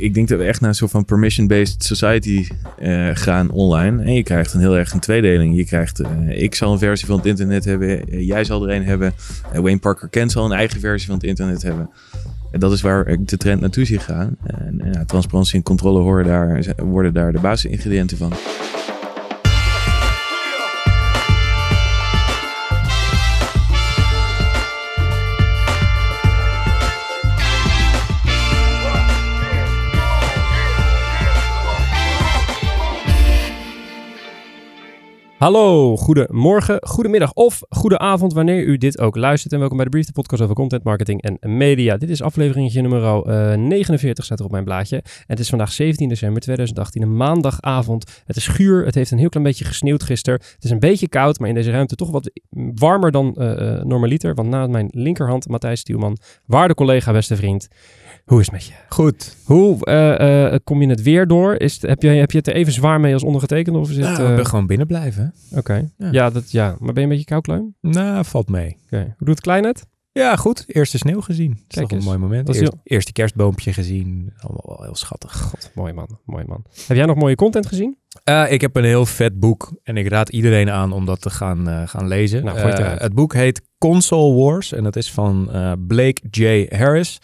ik denk dat we echt naar een soort van permission-based society eh, gaan online. En je krijgt een heel erg een tweedeling. Je krijgt, eh, ik zal een versie van het internet hebben, eh, jij zal er een hebben. Wayne Parker Kent zal een eigen versie van het internet hebben. En dat is waar ik de trend naartoe zie gaan. En, transparantie en controle horen daar, worden daar de basisingrediënten van. Hallo, goedemorgen, goedemiddag of goedenavond wanneer u dit ook luistert. En welkom bij de Brief, de podcast over content marketing en media. Dit is afleveringetje nummer eh, 49, staat er op mijn blaadje. En het is vandaag 17 december 2018, een maandagavond. Het is guur, het heeft een heel klein beetje gesneeuwd gisteren. Het is een beetje koud, maar in deze ruimte toch wat warmer dan eh, normaliter. Want na mijn linkerhand, Matthijs Stuurman, waarde collega, beste vriend. Hoe is het met je? Goed. Hoe eh, eh, kom je het weer door? Is het, heb, je, heb je het er even zwaar mee als ondergetekend? Of is het, Ja, eh, ik ben gewoon binnen blijven. Oké. Ja. Ja. dat, ja, maar ben je een beetje koukleum? Nou, valt mee. Oké. Hoe doet het klein net? Ja, goed. Eerste sneeuw gezien. Dat is Kijk toch een mooi moment. Is Eerste kerstboompje gezien. Allemaal wel heel schattig. God, mooi man, mooi man. Heb jij nog mooie content gezien? Eh, ik heb een heel vet boek en ik raad iedereen aan om dat te gaan, eh, gaan lezen. Nou, het Eh, het boek heet Console Wars en dat is van eh, Blake J. Harris.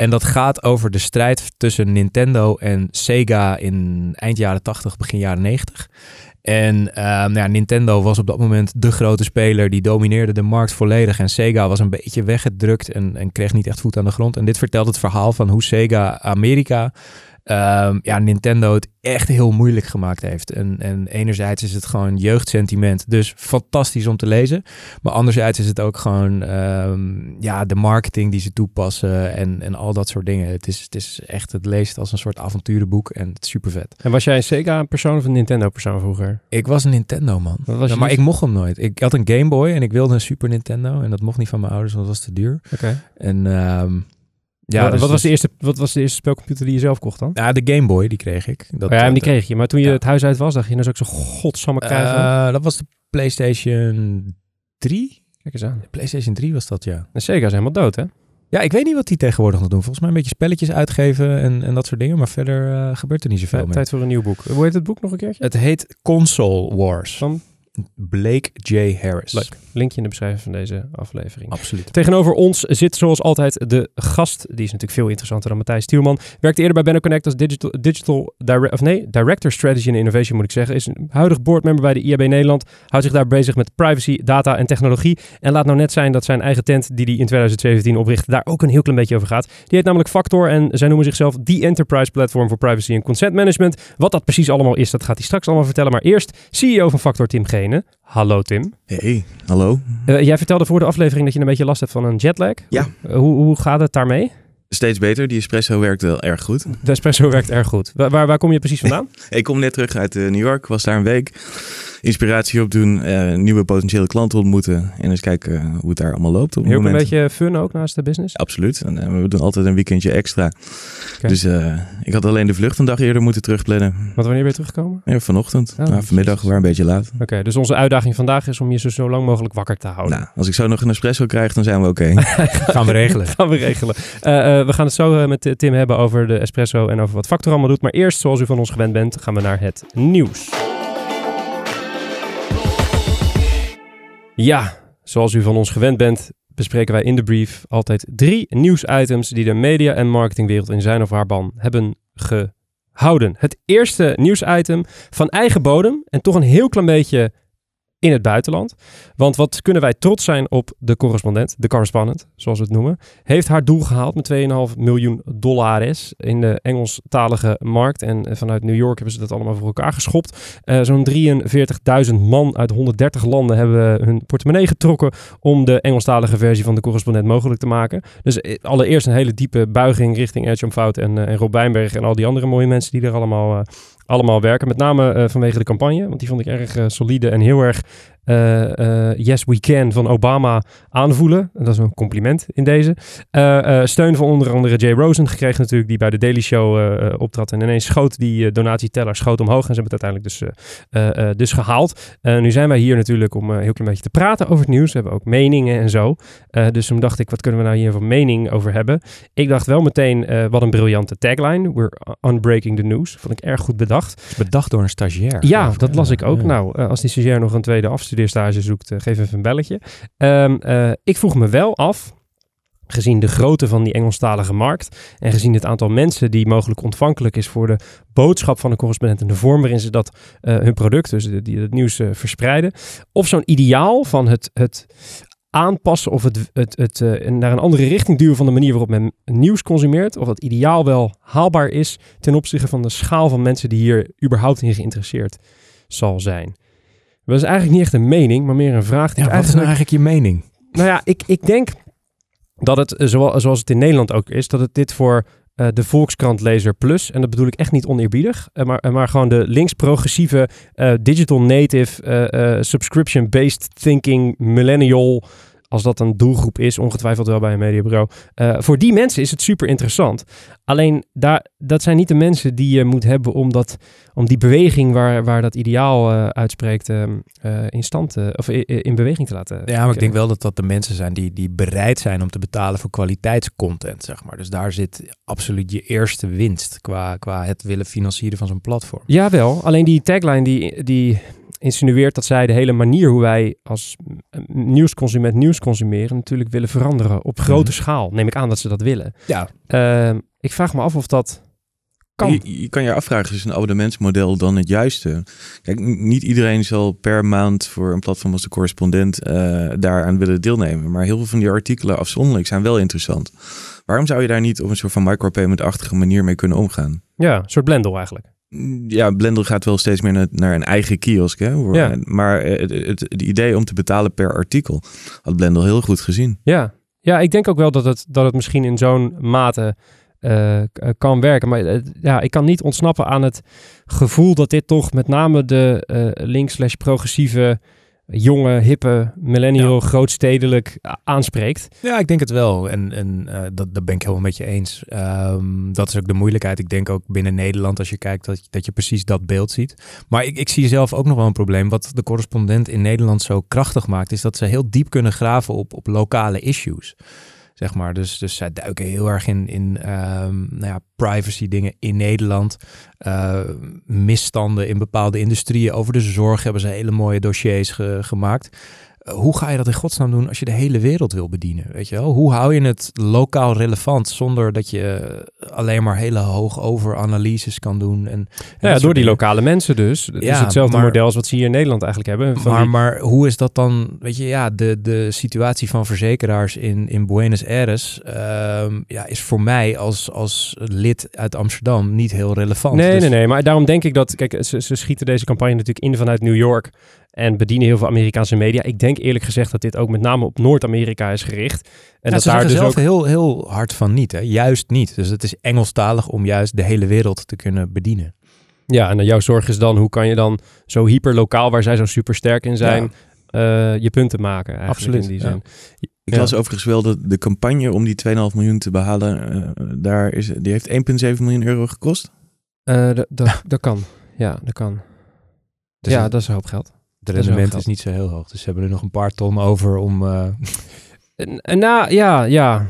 En dat gaat over de strijd tussen Nintendo en Sega in eind jaren 80, begin jaren 90. En nou ja, Nintendo was op dat moment de grote speler. Die domineerde de markt volledig. En Sega was een beetje weggedrukt en, en kreeg niet echt voet aan de grond. En dit vertelt het verhaal van hoe Sega Amerika, ehm, ja, Nintendo het echt heel moeilijk gemaakt heeft. En, en enerzijds is het gewoon jeugdsentiment. Dus fantastisch om te lezen. Maar anderzijds is het ook gewoon ehm, ja, de marketing die ze toepassen en, en al dat soort dingen. Het is, het is echt, het leest als een soort avonturenboek en het is super vet. En was jij een Sega-persoon of een Nintendo-persoon vroeger? Ik was een Nintendo man. Wat was Ja, je maar ik mocht hem nooit. Ik had een Game Boy en ik wilde een Super Nintendo. En dat mocht niet van mijn ouders, want dat was te duur. Oké. En ehm, ja, wat, dus- wat, was de eerste, wat was de eerste spelcomputer die je zelf kocht dan? Ja, de Game Boy, die kreeg ik. Dat, ja, en die dat- kreeg je. Maar toen je ja. het huis uit was, dacht je, nou zou ik zo godsamme krijgen. eh, dat was de PlayStation 3. Kijk eens aan. De PlayStation 3 was dat, ja. En Sega is helemaal dood, hè? Ja, ik weet niet wat die tegenwoordig nog doen. Volgens mij een beetje spelletjes uitgeven en, en dat soort dingen. Maar verder eh, gebeurt er niet zoveel Tijd, mee. voor een nieuw boek. Hoe heet het boek nog een keertje? Het heet Console Wars. Van? Blake J. Harris. Leuk. Linkje in de beschrijving van deze aflevering. Absoluut. Tegenover ons zit zoals altijd de gast. Die is natuurlijk veel interessanter dan Matthijs Tielman. Werkte eerder bij Benno Connect als digital, digital of nee, Director Strategy and Innovation moet ik zeggen. Is een huidig boardmember bij de IAB Nederland. Houdt zich daar bezig met privacy, data en technologie. En laat nou net zijn dat zijn eigen tent die hij in 2017 oprichtte daar ook een heel klein beetje over gaat. Die heet namelijk Factor en zij noemen zichzelf The Enterprise Platform for Privacy and Consent Management. Wat dat precies allemaal is, dat gaat hij straks allemaal vertellen. Maar eerst CEO van Factor Tim Hallo Tim. Hey, hallo. Eh, jij vertelde voor de aflevering dat je een beetje last hebt van een jetlag. Ja. Eh, hoe, hoe gaat het daarmee? Steeds beter. Die espresso werkt wel erg goed. De espresso werkt erg goed. Waar, waar, waar kom je precies vandaan? Ik kom net terug uit eh, New York. Was daar een week. Inspiratie opdoen. eh nieuwe potentiële klanten ontmoeten. En eens kijken hoe het daar allemaal loopt op het Heel een beetje fun ook naast de business. Absoluut. En eh, we doen altijd een weekendje extra. Dus eh, ik had alleen de vlucht een dag eerder moeten terugplannen. Want wanneer ben je teruggekomen? Ja, vanochtend. Oh, nou, vanmiddag, waar een beetje laat. Oké, dus onze uitdaging vandaag is om je zo, zo lang mogelijk wakker te houden. Nou, als ik zo nog een espresso krijg, dan zijn we oké. Gaan we regelen. gaan we regelen. Eh, eh, we gaan het zo eh, met eh, Tim hebben over de espresso en over wat Factor allemaal doet. Maar eerst, zoals u van ons gewend bent, gaan we naar het nieuws. Ja, zoals u van ons gewend bent, bespreken wij in de brief altijd drie nieuwsitems die de media- en marketingwereld in zijn of haar ban hebben gehouden. Het eerste nieuwsitem van eigen bodem en toch een heel klein beetje in het buitenland. Want wat kunnen wij trots zijn op de correspondent, de correspondent, zoals we het noemen, heeft haar doel gehaald met 2,5 miljoen dollars in de Engelstalige markt. En eh, vanuit New York hebben ze dat allemaal voor elkaar geschopt. Eh, Zo'n 43.000 man uit 130 landen hebben hun portemonnee getrokken om de Engelstalige versie van de correspondent mogelijk te maken. Dus eh, allereerst een hele diepe buiging richting Edge Fout en, eh, en Rob Wijnberg en al die andere mooie mensen die er allemaal, allemaal werken. Met name eh, vanwege de campagne, want die vond ik erg eh, solide en heel erg eh, eh, Yes We Can van Obama aanvoelen. Dat is een compliment in deze. Eh, steun van onder andere Jay Rosen gekregen natuurlijk, die bij de Daily Show optrad. En ineens schoot die donatieteller schoot omhoog en ze hebben het uiteindelijk dus, dus gehaald. Eh, nu zijn wij hier natuurlijk om een heel klein beetje te praten over het nieuws. We hebben ook meningen en zo. Dus toen dacht ik, wat kunnen we nou hier voor mening over hebben? Ik dacht wel meteen, wat een briljante tagline. We're unbreaking the news. Vond ik erg goed bedacht. Bedacht door een stagiair. Ja, dat las ik ook. Ja. Nou, als die stagiair nog een tweede afstudeerstage zoekt, eh, geef even een belletje. Ehm, eh, ik vroeg me wel af, gezien de grootte van die Engelstalige markt en gezien het aantal mensen die mogelijk ontvankelijk is voor de boodschap van een correspondent en de vorm waarin ze dat eh, hun product, dus de- die het nieuws verspreiden, of zo'n ideaal van het, het aanpassen of het, het, het naar een andere richting duwen van de manier waarop men nieuws consumeert, of dat ideaal wel haalbaar is ten opzichte van de schaal van mensen die hier überhaupt in geïnteresseerd zal zijn. Dat is eigenlijk niet echt een mening, maar meer een vraag die Ja, wat is nou eigenlijk je mening? nou ja, ik, ik denk dat het, eh, zoals, het in Nederland ook is, dat het dit voor eh, de Volkskrant-lezer plus, en dat bedoel ik echt niet oneerbiedig, eh, maar, maar gewoon de links-progressieve, digital native, subscription-based thinking millennial, als dat een doelgroep is, ongetwijfeld wel bij een mediabureau. eh, voor die mensen is het super interessant. Alleen daar, dat zijn niet de mensen die je moet hebben om, dat, om die beweging waar, waar dat ideaal eh, uitspreekt eh, eh, in stand of in beweging te laten. Ja, maar ik denk wel dat dat de mensen zijn die, die bereid zijn om te betalen voor kwaliteitscontent, zeg maar. Dus daar zit absoluut je eerste winst qua, qua het willen financieren van zo'n platform. Jawel, alleen die tagline die, die insinueert dat zij de hele manier hoe wij als mm, nieuwsconsument nieuws consumeren natuurlijk willen veranderen op grote Mhm. schaal. Neem ik aan dat ze dat willen. Ja, Ehm, ik vraag me af of dat kan. Je, je kan je afvragen, is een abonnementsmodel dan het juiste? Kijk, niet iedereen zal per maand voor een platform als de correspondent eh, daaraan willen deelnemen. Maar heel veel van die artikelen afzonderlijk zijn wel interessant. Waarom zou je daar niet op een soort van micropayment-achtige manier mee kunnen omgaan? Ja, een soort blendel eigenlijk. Ja, Blender gaat wel steeds meer naar, een eigen kiosk. Hè? Ja. Maar eh, het, het, het idee om te betalen per artikel had Blender heel goed gezien. Ja. ja, ik denk ook wel dat het, dat het misschien in zo'n mate eh, eh, kan werken. Maar ja, ik kan niet ontsnappen aan het gevoel dat dit toch met name de eh links slash progressieve, jonge, hippe, millennial, grootstedelijk aanspreekt. Ja, ik denk het wel. En, en eh, dat, dat ben ik helemaal met je eens. Ehm, dat is ook de moeilijkheid. Ik denk ook binnen Nederland, als je kijkt, dat, dat je precies dat beeld ziet. Maar ik, ik zie zelf ook nog wel een probleem. Wat de correspondent in Nederland zo krachtig maakt, is dat ze heel diep kunnen graven op, op lokale issues. Zeg maar. dus, dus zij duiken heel erg in, in ehm, nou ja, privacy dingen in Nederland. Eh, misstanden in bepaalde industrieën. Over de zorg hebben ze hele mooie dossiers ge- gemaakt. Hoe ga je dat in godsnaam doen als je de hele wereld wil bedienen? Weet je wel? Hoe hou je het lokaal relevant zonder dat je alleen maar hele hoog over analyses kan doen? En, Ja, door die lokale mensen dus. Het is Ja, hetzelfde maar- model als wat ze hier in Nederland eigenlijk hebben. Van Maar, die- maar hoe is dat dan? Weet je, ja, de, de situatie van verzekeraars in, in Buenos Aires ehm, ja, is voor mij als, als lid uit Amsterdam niet heel relevant. Nee, Dus- nee, nee. Maar daarom denk ik dat... Kijk, ze, ze schieten deze campagne natuurlijk in vanuit New York. En bedienen heel veel Amerikaanse media. Ik denk eerlijk gezegd dat dit ook met name op Noord-Amerika is gericht. En dat ze daar zeggen dus zelf ook... heel, heel hard van niet, hè? juist niet. Dus het is Engelstalig om juist de hele wereld te kunnen bedienen. Ja, en dan jouw zorg is dan... Hoe kan je dan zo hyperlokaal, waar zij zo super sterk in zijn... eh, je punten maken eigenlijk Absoluut, in die ja. zin. Ik Ja. las overigens wel dat de campagne om die 2,5 miljoen te behalen, eh, daar is, die heeft 1,7 miljoen euro gekost. Eh, dat- kan. Ja, dat kan. Dus ja, dat is een hoop geld. Wel rendement is niet zo heel hoog. Dus ze hebben er nog een paar ton over om... en nou, ja, ja.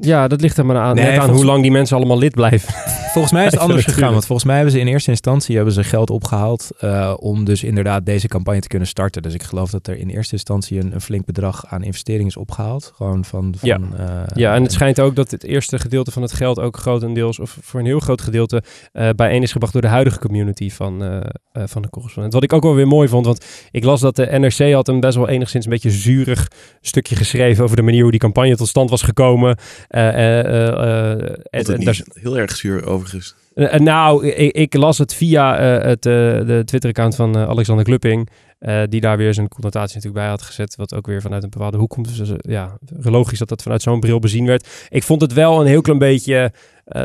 Ja, dat ligt er maar aan, Nee, net aan hoe lang die mensen allemaal lid blijven. Volgens mij is het anders gegaan. Want volgens mij hebben ze in eerste instantie hebben ze geld opgehaald eh, om dus inderdaad deze campagne te kunnen starten. Dus ik geloof dat er in eerste instantie een, een flink bedrag aan investering is opgehaald. Gewoon van... van Ja. eh, Ja, en het schijnt ook dat het eerste gedeelte van het geld ook grotendeels, of voor een heel groot gedeelte, eh bijeen is gebracht door de huidige community van, van de correspondent. Wat ik ook wel weer mooi vond, want ik las dat de NRC had een best wel enigszins een beetje zurig stukje geschreven over de manier hoe die campagne tot stand was gekomen. Eh, eh, eh, niet heel erg zuur overigens. Nou, ik, ik las het via het, de Twitter-account van Alexander Klupping. die daar weer zijn connotatie natuurlijk bij had gezet. Wat ook weer vanuit een bepaalde hoek komt. Dus ja, logisch dat dat vanuit zo'n bril bezien werd. Ik vond het wel een heel klein beetje...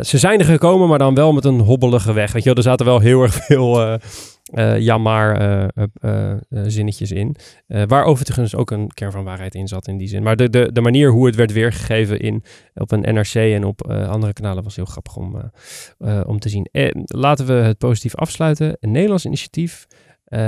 ze zijn er gekomen, maar dan wel met een hobbelige weg. Weet je wel, er zaten wel heel erg veel... eh, zinnetjes in. Waar overigens ook een kern van waarheid in zat in die zin. Maar de, de, de manier hoe het werd weergegeven in, op een NRC en op andere kanalen was heel grappig om, om te zien. Laten we het positief afsluiten. Een Nederlands initiatief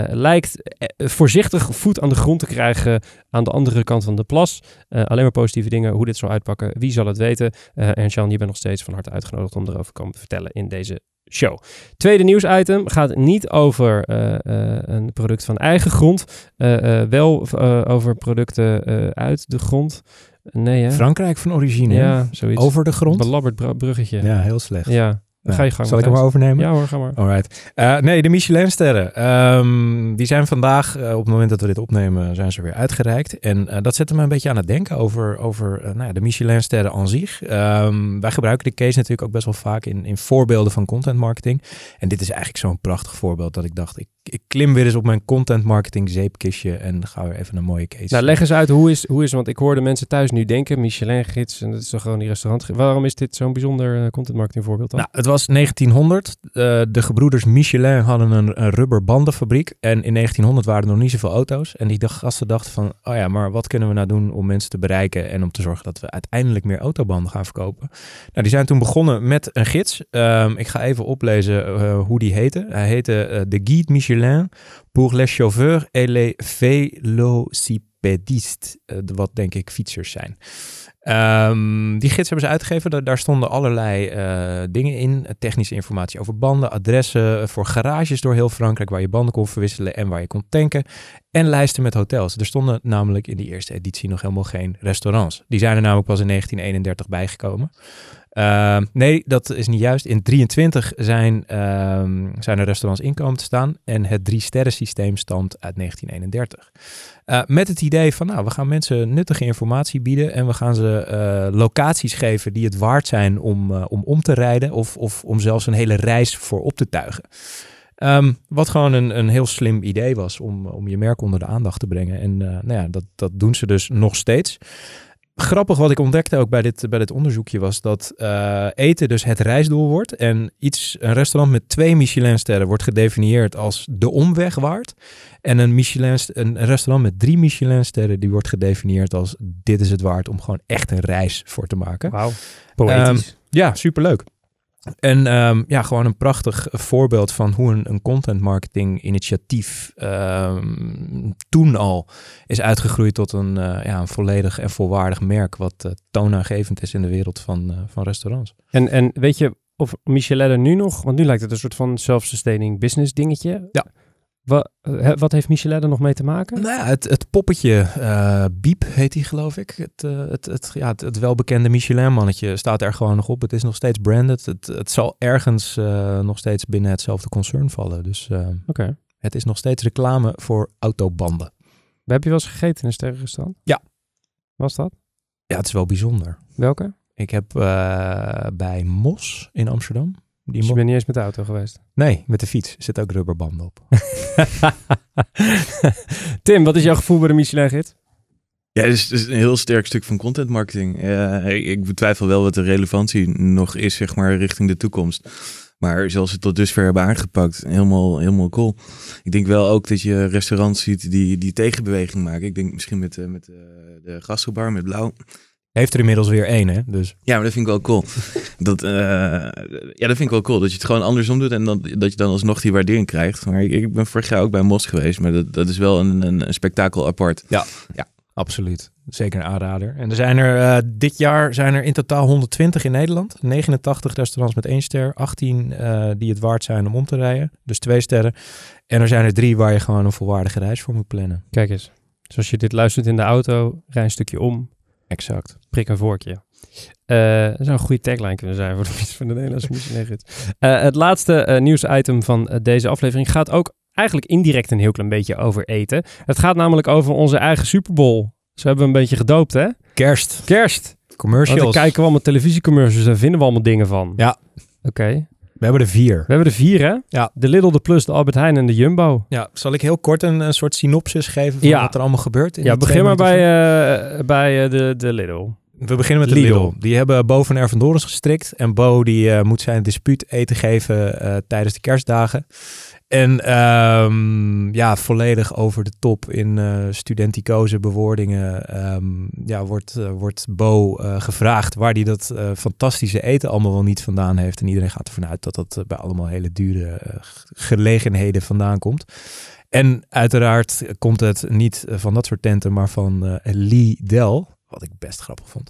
lijkt voorzichtig voet aan de grond te krijgen aan de andere kant van de plas. Alleen maar positieve dingen. Hoe dit zal uitpakken, wie zal het weten? En Sean, je bent nog steeds van harte uitgenodigd om erover te komen te vertellen in deze show. Tweede nieuwsitem gaat niet over eh, eh, een product van eigen grond. eh, wel over producten uit de grond. Nee, hè? Frankrijk van origine. Ja, zoiets. Over de grond. Belabberd br- bruggetje. Ja, heel slecht. Ja. Nou, Ga je gang. Zal ik hem maar overnemen? Ja hoor, ga maar. Alright. Eh, nee, de Michelinsterren. Ehm, die zijn vandaag, eh, op het moment dat we dit opnemen, zijn ze weer uitgereikt. En eh, dat zette me een beetje aan het denken over, over nou ja, de Michelinsterren aan zich. Ehm, wij gebruiken de case natuurlijk ook best wel vaak in, in voorbeelden van content marketing. En dit is eigenlijk zo'n prachtig voorbeeld dat ik dacht, ik, ik klim weer eens op mijn content marketing zeepkistje en ga weer even een mooie case. Nou, leg eens uit hoe is, hoe is, want ik hoorde mensen thuis nu denken, Michelin-gids, en dat is toch gewoon die restaurant. Waarom is dit zo'n bijzonder eh, content marketing voorbeeld dan? Nou, het was 1900. Eh, de gebroeders Michelin hadden een, een rubberbandenfabriek. En in 1900 waren er nog niet zoveel auto's. En die gasten dachten van, oh ja, maar wat kunnen we nou doen om mensen te bereiken en om te zorgen dat we uiteindelijk meer autobanden gaan verkopen? Nou, die zijn toen begonnen met een gids. Ehm, ik ga even oplezen eh, hoe die heette. Hij heette de Guide Michelin pour les chauffeurs et les vélocipédistes. Eh, wat denk ik fietsers zijn. Ehm, die gids hebben ze uitgegeven. Daar, stonden allerlei eh, dingen in. Eh, Technische informatie over banden, adressen voor garages door heel Frankrijk waar je banden kon verwisselen en waar je kon tanken. En lijsten met hotels. Er stonden namelijk in die eerste editie nog helemaal geen restaurants. Die zijn er namelijk pas in 1931 bijgekomen. Ehm, nee, dat is niet juist. In 23 zijn, ehm, zijn er restaurants inkomen te staan. En het drie sterren systeem stamt uit 1931. Eh, met het idee van, nou, we gaan mensen nuttige informatie bieden en we gaan ze eh, locaties geven die het waard zijn om, eh, om om te rijden of, of om zelfs een hele reis voor op te tuigen. Ehm, wat gewoon een, een heel slim idee was om, om je merk onder de aandacht te brengen. En nou ja, dat, dat doen ze dus nog steeds. Grappig wat ik ontdekte ook bij dit, bij dit onderzoekje was dat eh, eten dus het reisdoel wordt. En iets, een restaurant met twee Michelinsterren wordt gedefinieerd als de omweg waard. En een, Michelin, een restaurant met drie Michelinsterren die wordt gedefinieerd als dit is het waard om gewoon echt een reis voor te maken. Wauw, poëtisch. Ja, superleuk. En ehm, ja, gewoon een prachtig voorbeeld van hoe een, een content marketing initiatief ehm, toen al is uitgegroeid tot een, eh, ja, een volledig en volwaardig merk wat eh, toonaangevend is in de wereld van, eh, van restaurants. En, en weet je of Michelin er nu nog, want nu lijkt het een soort van self-sustaining business dingetje. Ja. Wat, wat heeft Michelin er nog mee te maken? Nou ja, het, het poppetje, eh Biep heet hij geloof ik. Het, eh, het, het, ja, het, het welbekende Michelin-mannetje staat er gewoon nog op. Het is nog steeds branded. Het, het zal ergens eh, nog steeds binnen hetzelfde concern vallen. Dus eh, het is nog steeds reclame voor autobanden. Heb je wel eens gegeten in een sterrenrestaurant? Ja. Was dat? Ja, het is wel bijzonder. Welke? Ik heb eh, bij Mos in Amsterdam. Die Dus je bent niet eens met de auto geweest. Nee, met de fiets. Er zitten ook rubberbanden op. Tim, wat is jouw gevoel bij de Michelin-gids? Ja, het is, het is een heel sterk stuk van content marketing. Eh, ik, ik betwijfel wel wat de relevantie nog is, zeg maar, richting de toekomst. Maar zoals ze het tot dusver hebben aangepakt, helemaal, helemaal cool. Ik denk wel ook dat je restaurants ziet die, die tegenbeweging maken. Ik denk misschien met, eh, met eh, de gastrobar, met Blauw. Heeft er inmiddels weer één, hè? Dus Ja, maar dat vind ik wel cool. Dat, eh, ja, dat vind ik wel cool. Dat je het gewoon andersom doet en dan, dat je dan alsnog die waardering krijgt. Maar ik, ik ben vorig jaar ook bij Mos geweest, maar dat, dat is wel een, een, een spektakel apart. absoluut. Zeker een aanrader. En er zijn er eh, dit jaar zijn er in totaal 120 in Nederland. 89 restaurants met één ster. 18 eh, die het waard zijn om om te rijden. Dus twee sterren. En er zijn er drie waar je gewoon een volwaardige reis voor moet plannen. Kijk eens. Dus als je dit luistert in de auto, rij een stukje om, Exact. prik een vorkje. Eh, dat zou een goede tagline kunnen zijn voor de fiets van de Nederlandse. Eh, het laatste eh, nieuwsitem van deze aflevering gaat ook eigenlijk indirect een heel klein beetje over eten. Het gaat namelijk over onze eigen Super Bowl. Zo hebben we een beetje gedoopt, hè? Kerst. Kerst. Want Commercials. dan kijken we allemaal televisiecommercials en vinden we allemaal dingen van. Ja. Oké. We hebben er vier. We hebben er vier, hè? Ja. De Lidl, de Plus, de Albert Heijn en de Jumbo. Ja, zal ik heel kort een, een soort synopsis geven van Ja. wat er allemaal gebeurt? in Ja, begin maar bij, eh, bij eh, de, de Lidl. We beginnen met de Lidl. Lidl. Die hebben Bo van Ervendorens gestrikt. En Bo die eh, moet zijn dispuut eten geven tijdens de kerstdagen. En ehm, ja, volledig over de top in eh studenticoze bewoordingen ehm, ja, wordt, eh, wordt Bo eh, gevraagd waar hij dat fantastische eten allemaal wel niet vandaan heeft. En iedereen gaat ervan uit dat dat bij allemaal hele dure gelegenheden vandaan komt. En uiteraard komt het niet van dat soort tenten, maar van Lidl, wat ik best grappig vond.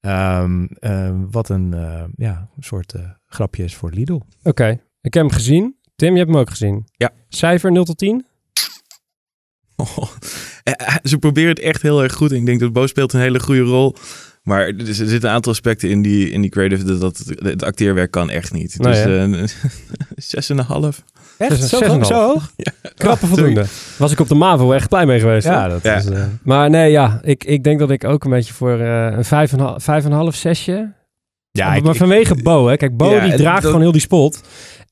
Ehm, eh, wat een ja, soort grapje is voor Lidl. Oké, ik heb hem gezien. Tim, je hebt hem ook gezien. Ja. Cijfer 0 tot 10? Oh, eh, ze proberen het echt heel erg goed. En ik denk dat Bo speelt een hele goede rol. Maar er, zitten een aantal aspecten in die, in die creative. Dat, dat het acteerwerk kan echt niet. Nee, dus hè? eh, zes en een half. Echt? Zo, en zo half. hoog? Krappe voldoende. Was ik op de MAVO echt blij mee geweest. Ja, dat Ja. is... eh, Maar nee, ja. Ik, ik denk dat ik ook een beetje voor eh, een 5,5 vijf en een half, zesje. ja, maar ik, maar ik- vanwege Bo, hè. Kijk, Bo Ja, die en draagt dat- gewoon heel die spot.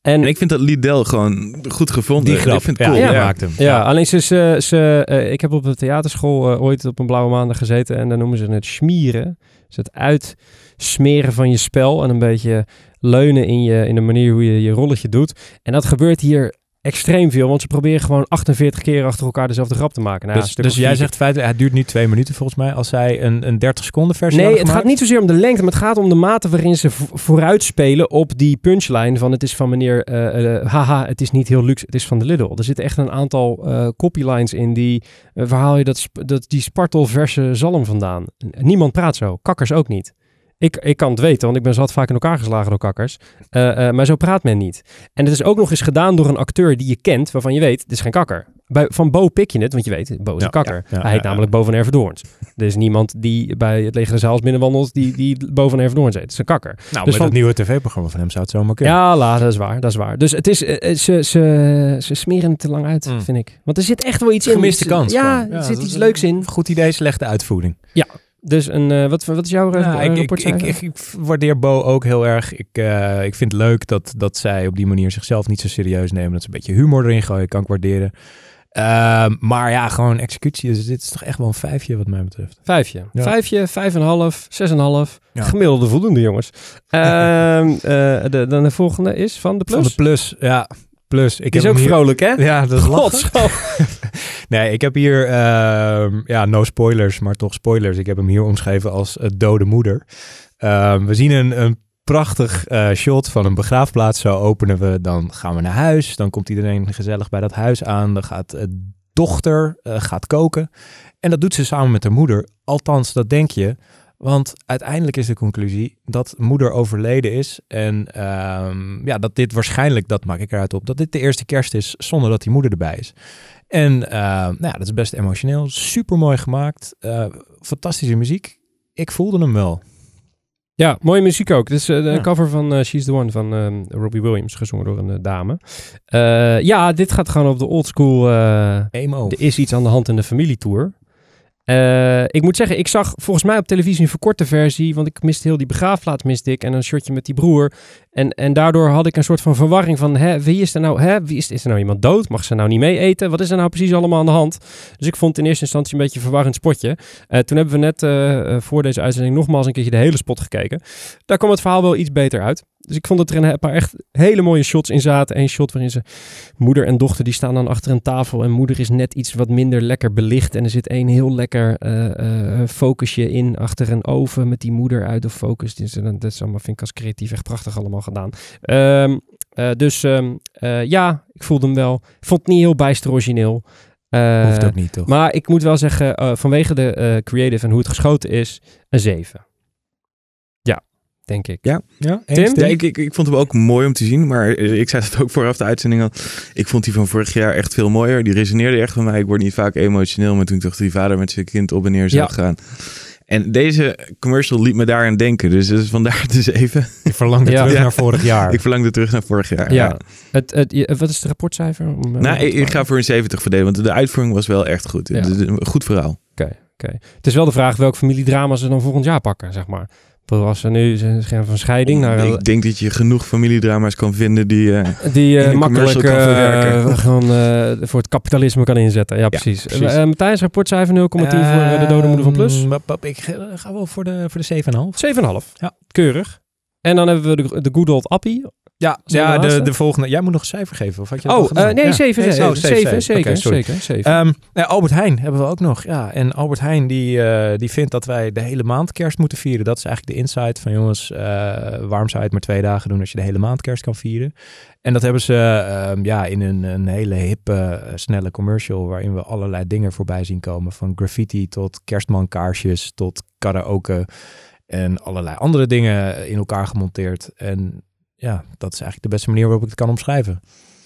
En En ik vind dat Lidl gewoon goed gevonden. die Ik grap, vind het ja, cool. die Ja. maakt hem. Ja, alleen ze, ze, ze, eh, ik heb op de theaterschool eh, ooit op een blauwe maandag gezeten en dan noemen ze het schmieren. Dus het uitsmeren van je spel en een beetje leunen in, je, in de manier hoe je je rolletje doet. En dat gebeurt hier extreem veel, want ze proberen gewoon 48 keer achter elkaar dezelfde grap te maken. Nou, Dus, dus jij zegt feitelijk, het duurt nu twee minuten volgens mij. Als zij een, een 30 seconden versie Nee, het gaat niet zozeer om de lengte, maar het gaat om de mate waarin ze vo- vooruitspelen op die punchline van het is van meneer, eh, haha, het is niet heel luxe, het is van de Lidl. Er zitten echt een aantal eh, copylines in die, waar haal je dat, dat, die spartelverse zalm vandaan? Niemand praat zo, kakkers ook niet. Ik, ik kan het weten, want ik ben zat vaak in elkaar geslagen door kakkers. Eh, eh, maar zo praat men niet. En het is ook nog eens gedaan door een acteur die je kent, waarvan je weet, dit is geen kakker. Bij, van Bo pik je het, want je weet, Bo is Ja, een kakker. ja, ja, Hij heet ja, namelijk Bo van Erverdoorns. Er is niemand die bij het leger de zaals binnenwandelt die, die Bo van Erverdoorns heet. Het is een kakker. Nou, Dus van- dat nieuwe tv-programma van hem zou het zomaar kunnen. Ja, la, dat is waar, dat is waar. Dus het is, eh, ze, ze, ze smeren het te lang uit, Mm. vind ik. Want er zit echt wel iets in. Gemiste Ze- kans. Ja, er zit iets leuks in. Goed idee, slechte uitvoering. Dus een, eh, wat, wat is jouw eh, Ja, ik, ik, ik, ik, ik waardeer Bo ook heel erg. Ik, eh, ik vind het leuk dat, dat zij op die manier zichzelf niet zo serieus nemen. Dat ze een beetje humor erin gooien, kan ik waarderen. Ehm, maar ja, gewoon executie. Dus dit is toch echt wel een vijfje wat mij betreft. Vijfje. Ja. Vijfje, vijf en een half, zes en een half. Ja. Gemiddelde voldoende, jongens. Ehm, eh, de, dan de volgende is van de plus. Van de plus, ja. Plus. Ik is heb ook hier- vrolijk, hè? Ja, dat is. Nee, ik heb hier, ehm, ja, no spoilers, maar toch spoilers. Ik heb hem hier omschreven als eh, dode moeder. Ehm, we zien een, een prachtig eh, shot van een begraafplaats. Zo openen we, dan gaan we naar huis. Dan komt iedereen gezellig bij dat huis aan. Dan gaat eh, dochter gaat koken. En dat doet ze samen met haar moeder. Althans, dat denk je. Want uiteindelijk is de conclusie dat moeder overleden is. En ehm, ja, dat dit waarschijnlijk, dat maak ik eruit op, dat dit de eerste kerst is zonder dat die moeder erbij is. En eh, nou ja, dat is best emotioneel. Super mooi gemaakt. Eh, fantastische muziek. Ik voelde hem wel. Ja, mooie muziek ook. Dit is eh, de Ja. cover van She's the One van ehm, Robbie Williams, gezongen door een dame. Ja, dit gaat gewoon op de old school. Emo. er is iets aan de hand in de familietour. Eh, ik moet zeggen, ik zag volgens mij op televisie een verkorte versie, want ik miste heel die begraafplaats miste ik en een shotje met die broer. En, en daardoor had ik een soort van verwarring van, hè, wie is er nou, hè, wie is, is er nou iemand dood? Mag ze nou niet mee eten? Wat is er nou precies allemaal aan de hand? Dus ik vond in eerste instantie een beetje een verwarrend spotje. Eh, toen hebben we net eh, voor deze uitzending nogmaals een keertje de hele spot gekeken. Daar kwam het verhaal wel iets beter uit. Dus ik vond dat er een paar echt hele mooie shots in zaten. Eén shot waarin ze moeder en dochter die staan dan achter een tafel en moeder is net iets wat minder lekker belicht en er zit één heel lekker eh, eh, focusje in achter een oven met die moeder uit de focus. Dus, eh, dat is allemaal, vind ik als creatief echt prachtig allemaal gedaan. Ehm, eh, dus ehm, eh, ja, ik voelde hem wel. Ik vond het niet heel bijster origineel. Eh, Hoeft ook niet, toch? maar ik moet wel zeggen, vanwege de creative en hoe het geschoten is, een 7. Denk ik. ja, Tim? Ja, ik, ik, ik vond hem ook mooi om te zien, maar eh, ik zei het ook vooraf de uitzending al. Ik vond die van vorig jaar echt veel mooier. Die resoneerde echt van mij. Ik word niet vaak emotioneel, maar toen ik dacht die vader met zijn kind op en neer zou Ja. gaan. En deze commercial liet me daaraan denken. Dus, dus vandaar dus even. Je verlangde Ja. terug Ja. naar vorig jaar. Ik verlangde terug naar vorig jaar. Ja. Het, het, wat is het rapportcijfer? Eh, Nou, ik, ik ga voor een 70 verdelen, want de uitvoering was wel echt goed. Ja. Dus, een goed verhaal. Oké. Het is wel de vraag welk familiedrama ze dan volgend jaar pakken, zeg maar. Was er nu gaan van scheiding naar een- Ik denk dat je genoeg familiedrama's kan vinden die... eh, die eh, in een makkelijk eh, verwerken. gewoon eh, voor het kapitalisme kan inzetten. Ja, precies. precies. Eh, Matthijs, rapportcijfer 0,10 voor de dode moeder van Plus. 7,5. Ehm, pap, Ik ga wel voor de, voor de 7,5. Ja. Keurig. En dan hebben we de, de good old Appie. Ja, ja de de, volgende. Jij moet nog een cijfer geven. Of had je Oh, eh, nee, Ja. 7, Nee, 7, oh, 7, zeven. zeker, zeker, 7. Ehm, nee, Albert Heijn hebben we ook nog. Ja, en Albert Heijn die, eh, die vindt dat wij de hele maand kerst moeten vieren. Dat is eigenlijk de insight van jongens, eh, waarom zou je het maar twee dagen doen als je de hele maand kerst kan vieren? En dat hebben ze ehm, ja, in een, een hele hippe, snelle commercial waarin we allerlei dingen voorbij zien komen. Van graffiti tot kerstmankaarsjes tot karaoke en allerlei andere dingen in elkaar gemonteerd. En ja, dat is eigenlijk de beste manier waarop ik het kan omschrijven.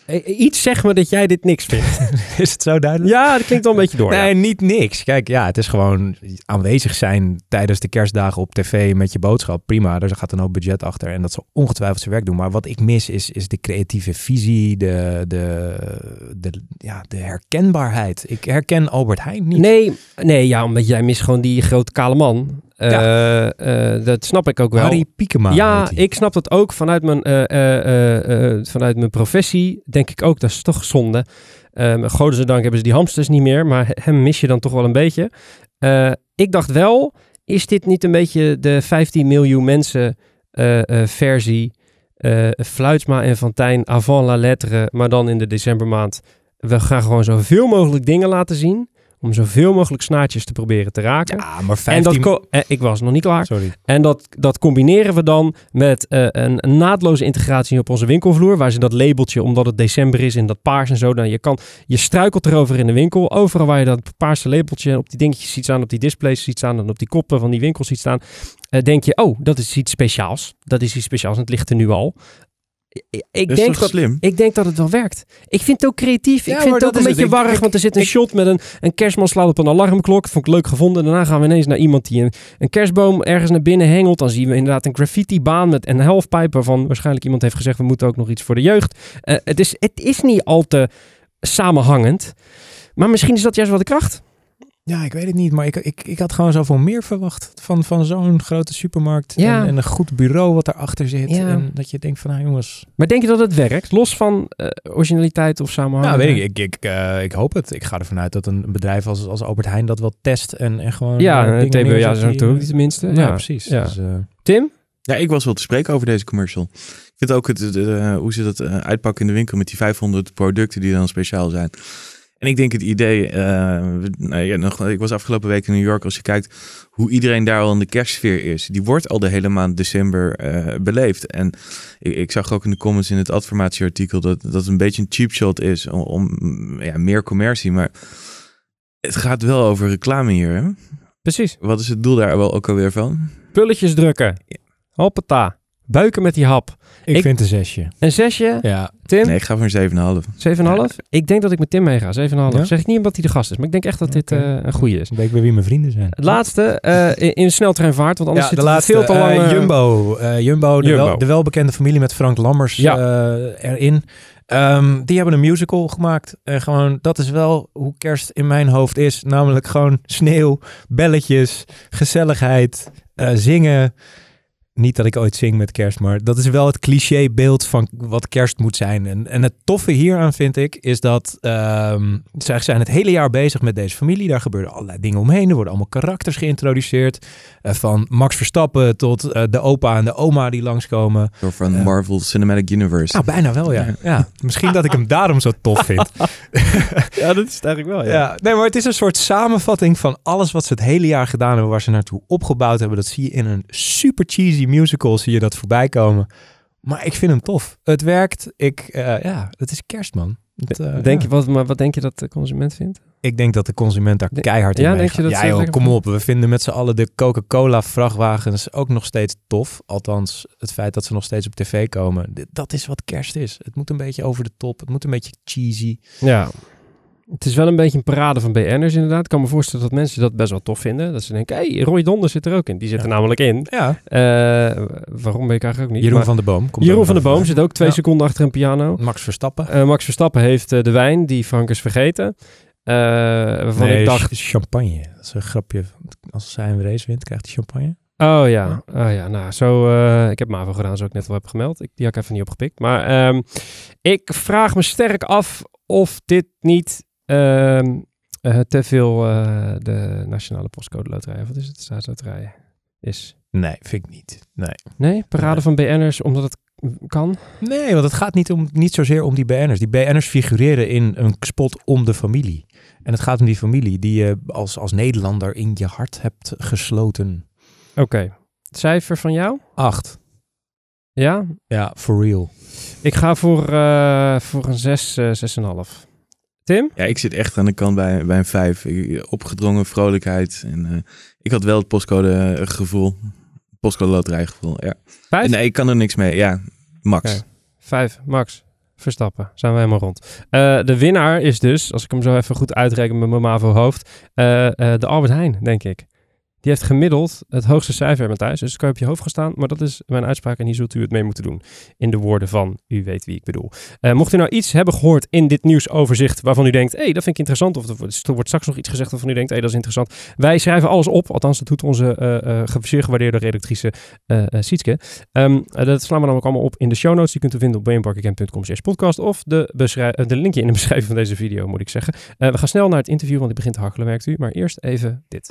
Eh, Iets zeg me dat jij dit niks vindt. Is het zo duidelijk? ja, dat klinkt wel een beetje door. Nee, ja. niet niks. Kijk, ja, het is gewoon aanwezig zijn tijdens de kerstdagen op tv met je boodschap. Prima, daar gaat een hoop budget achter en dat zal ongetwijfeld zijn werk doen. Maar wat ik mis is, is de creatieve visie, de, de, de, ja, de herkenbaarheid. Ik herken Albert Heijn niet. Nee, nee, ja, omdat jij mist gewoon die grote kale man. Eh, eh, dat snap ik ook wel. Harry Piekema. ja, ik snap dat ook vanuit mijn, eh, vanuit mijn professie. Denk ik ook, dat is toch zonde. Um, Godzijdank hebben ze die hamsters niet meer, maar hem mis je dan toch wel een beetje. Ik dacht wel, is dit niet een beetje de 15 miljoen mensen versie Fluitsma en Fantijn avant la lettre, maar dan in de decembermaand. We gaan gewoon zoveel mogelijk dingen laten zien, om zoveel mogelijk snaartjes te proberen te raken. Ja, maar en 15... dat ko- eh, ik was nog niet klaar. Sorry. En dat, dat combineren we dan met eh, een, een naadloze integratie op onze winkelvloer. Waar ze dat labeltje, omdat het december is en dat paars en zo. Dan je, kan, je struikelt erover in de winkel. Overal waar je dat paarse labeltje op die dingetjes ziet staan, op die displays ziet staan en op die koppen van die winkels ziet staan. eh, denk je, oh, dat is iets speciaals. Dat is iets speciaals en het ligt er nu al. Ik, is denk dat, slim? ik denk dat het wel werkt. Ik vind het ook creatief. Ja, ik vind het ook een beetje warrig, want er zit een ik- shot met een, een kerstman slaat op een alarmklok. Dat vond ik leuk gevonden. Daarna gaan we ineens naar iemand die een, een kerstboom ergens naar binnen hengelt. Dan zien we inderdaad een graffiti-baan met een halfpipe waarvan waarschijnlijk iemand heeft gezegd we moeten ook nog iets voor de jeugd. Eh, het, is, het is niet al te samenhangend. Maar misschien is dat juist wel de kracht. Ja, ik weet het niet, maar ik, ik, ik had gewoon zoveel meer verwacht van, van zo'n grote supermarkt. Ja. En, en een goed bureau wat erachter zit. Ja. En dat je denkt van, nou jongens, Maar denk je dat het werkt? Los van eh, originaliteit of samenhang? Nou, weet ik. Ik, ik, eh, ik hoop het. Ik ga ervan uit dat een bedrijf als, als Albert Heijn dat wel test en, en gewoon... Ja, eh, uh, dingen TBO, ja, zo eh, niet tenminste. Ja, Ja, precies. Ja. Dus, eh, Tim? Ja, ik was wel te spreken over deze commercial. Ik vind ook het, eh, hoe ze dat eh, uitpakken in de winkel met die 500 producten die dan speciaal zijn. En ik denk het idee, nou ja, nog, ik was afgelopen week in New York, als je kijkt hoe iedereen daar al in de kerstsfeer is. Die wordt al de hele maand december eh, beleefd. En ik, ik zag ook in de comments in het adformatieartikel dat dat een beetje een cheap shot is om, om ja, meer commercie. Maar het gaat wel over reclame hier. Hè? Precies. Wat is het doel daar wel ook alweer van? Pulletjes drukken. Hoppata. Buiken met die hap. Ik, Ik- vind een zesje. Een zesje. Ja. Tim? Nee, ik ga voor een 7,5. 7,5? Ik denk dat ik met Tim meega. 7,5. Ja? Zeg ik niet omdat hij de gast is, maar ik denk echt dat dit eh, een goede is. Ik weet weer wie mijn vrienden zijn. Het laatste, eh, in, in sneltreinvaart, want anders Ja, zit de het laatste. veel te lang... eh, eh, Jumbo. Eh, Jumbo, de, Jumbo. Wel, de welbekende familie met Frank Lammers Ja. eh, erin. Ehm, die hebben een musical gemaakt. En gewoon, dat is wel hoe kerst in mijn hoofd is. Namelijk gewoon sneeuw, belletjes, gezelligheid, eh, zingen. Niet dat ik ooit zing met kerst, maar dat is wel het clichébeeld van wat kerst moet zijn. En, en het toffe hieraan vind ik, is dat ehm zij zijn het hele jaar bezig met deze familie. Daar gebeuren allerlei dingen omheen. Er worden allemaal karakters geïntroduceerd. Eh, van Max Verstappen tot eh, de opa en de oma die langskomen. Door van Ja. Marvel Cinematic Universe. Nou, bijna wel, ja. Ja. ja. Misschien dat ik hem daarom zo tof vind. Ja, dat is het eigenlijk wel, Ja, nee, maar het is een soort samenvatting van alles wat ze het hele jaar gedaan hebben, waar ze naartoe opgebouwd hebben. Dat zie je in een super cheesy musical, zie je dat voorbij komen. Maar ik vind hem tof. Het werkt. Ik, eh, ja, het is kerst, man. Het, eh, denk ja. je, wat, maar wat denk je dat de consument vindt? Ik denk dat de consument daar keihard in ja, denk je dat ja, joh, kom op. We vinden met z'n allen de Coca-Cola vrachtwagens ook nog steeds tof. Althans, het feit dat ze nog steeds op tv komen. Dat is wat kerst is. Het moet een beetje over de top. Het moet een beetje cheesy. Ja. Het is wel een beetje een parade van BN'ers inderdaad. Ik kan me voorstellen dat mensen dat best wel tof vinden. Dat ze denken, hé, hey, Roy Donder zit er ook in. Die zit er Ja. namelijk in. Ja. Eh, waarom weet ik eigenlijk ook niet. Jeroen Maar van der Boom. Komt Jeroen van der nog Boom zit ook twee Ja. seconden achter een piano. Max Verstappen. Eh, Max Verstappen heeft eh, de wijn die Frank is vergeten. Waarvan nee, ik dacht, ch- champagne. Dat is een grapje. Als zij een race wint, krijgt hij champagne. Oh ja, oh ja. Nou, zo, ik heb MAVO gedaan, zoals ik net al heb gemeld. Ik, die had ik even niet opgepikt. Maar ehm, ik vraag me sterk af of dit niet ehm, eh, te veel eh, de Nationale Postcode Loterij, wat is het, de staatsloterij, is. Nee, vind ik niet. Nee. Nee, parade Nee. van BN'ers, omdat het kan. Nee, want het gaat niet, om, niet zozeer om die BN'ers. Die BN'ers figureren in een spot om de familie. En het gaat om die familie die je als, als Nederlander in je hart hebt gesloten. Oké. Cijfer van jou? Acht. Ja? Ja, for real. Ik ga voor, eh, voor een 6, eh 6,5. Tim? Ja, ik zit echt aan de kant bij, bij een vijf. Opgedrongen vrolijkheid. En, eh, ik had wel het postcode eh, gevoel. Postcode loterij gevoel, ja. 5? Nee, ik kan er niks mee. Ja, max. 5, Max. Verstappen. Zijn we helemaal rond. Eh, de winnaar is dus, als ik hem zo even goed uitreken met mijn MAVO hoofd, de Albert Heijn, denk ik. Die heeft gemiddeld het hoogste cijfer, Matthijs. Dus dat kan je op je hoofd gaan staan. Maar dat is mijn uitspraak en hier zult u het mee moeten doen. In de woorden van, u weet wie ik bedoel. Eh, mocht u nou iets hebben gehoord in dit nieuwsoverzicht waarvan u denkt, hé, hey, dat vind ik interessant. Of er wordt- straks nog iets gezegd waarvan u denkt, hé, hey, dat is interessant. Wij schrijven alles op. Althans, dat doet onze eh eh, ge- zeer gewaardeerde redactrice eh eh, Sietske. Ehm, eh, dat slaan we namelijk allemaal op in de show notes. Die kunt u vinden op bnparkercamp.com slash podcast. Of de, eh, de linkje in de beschrijving van deze video, moet ik zeggen. Eh, we gaan snel naar het interview, want die begint te hakkelen, merkt u. Maar eerst even dit.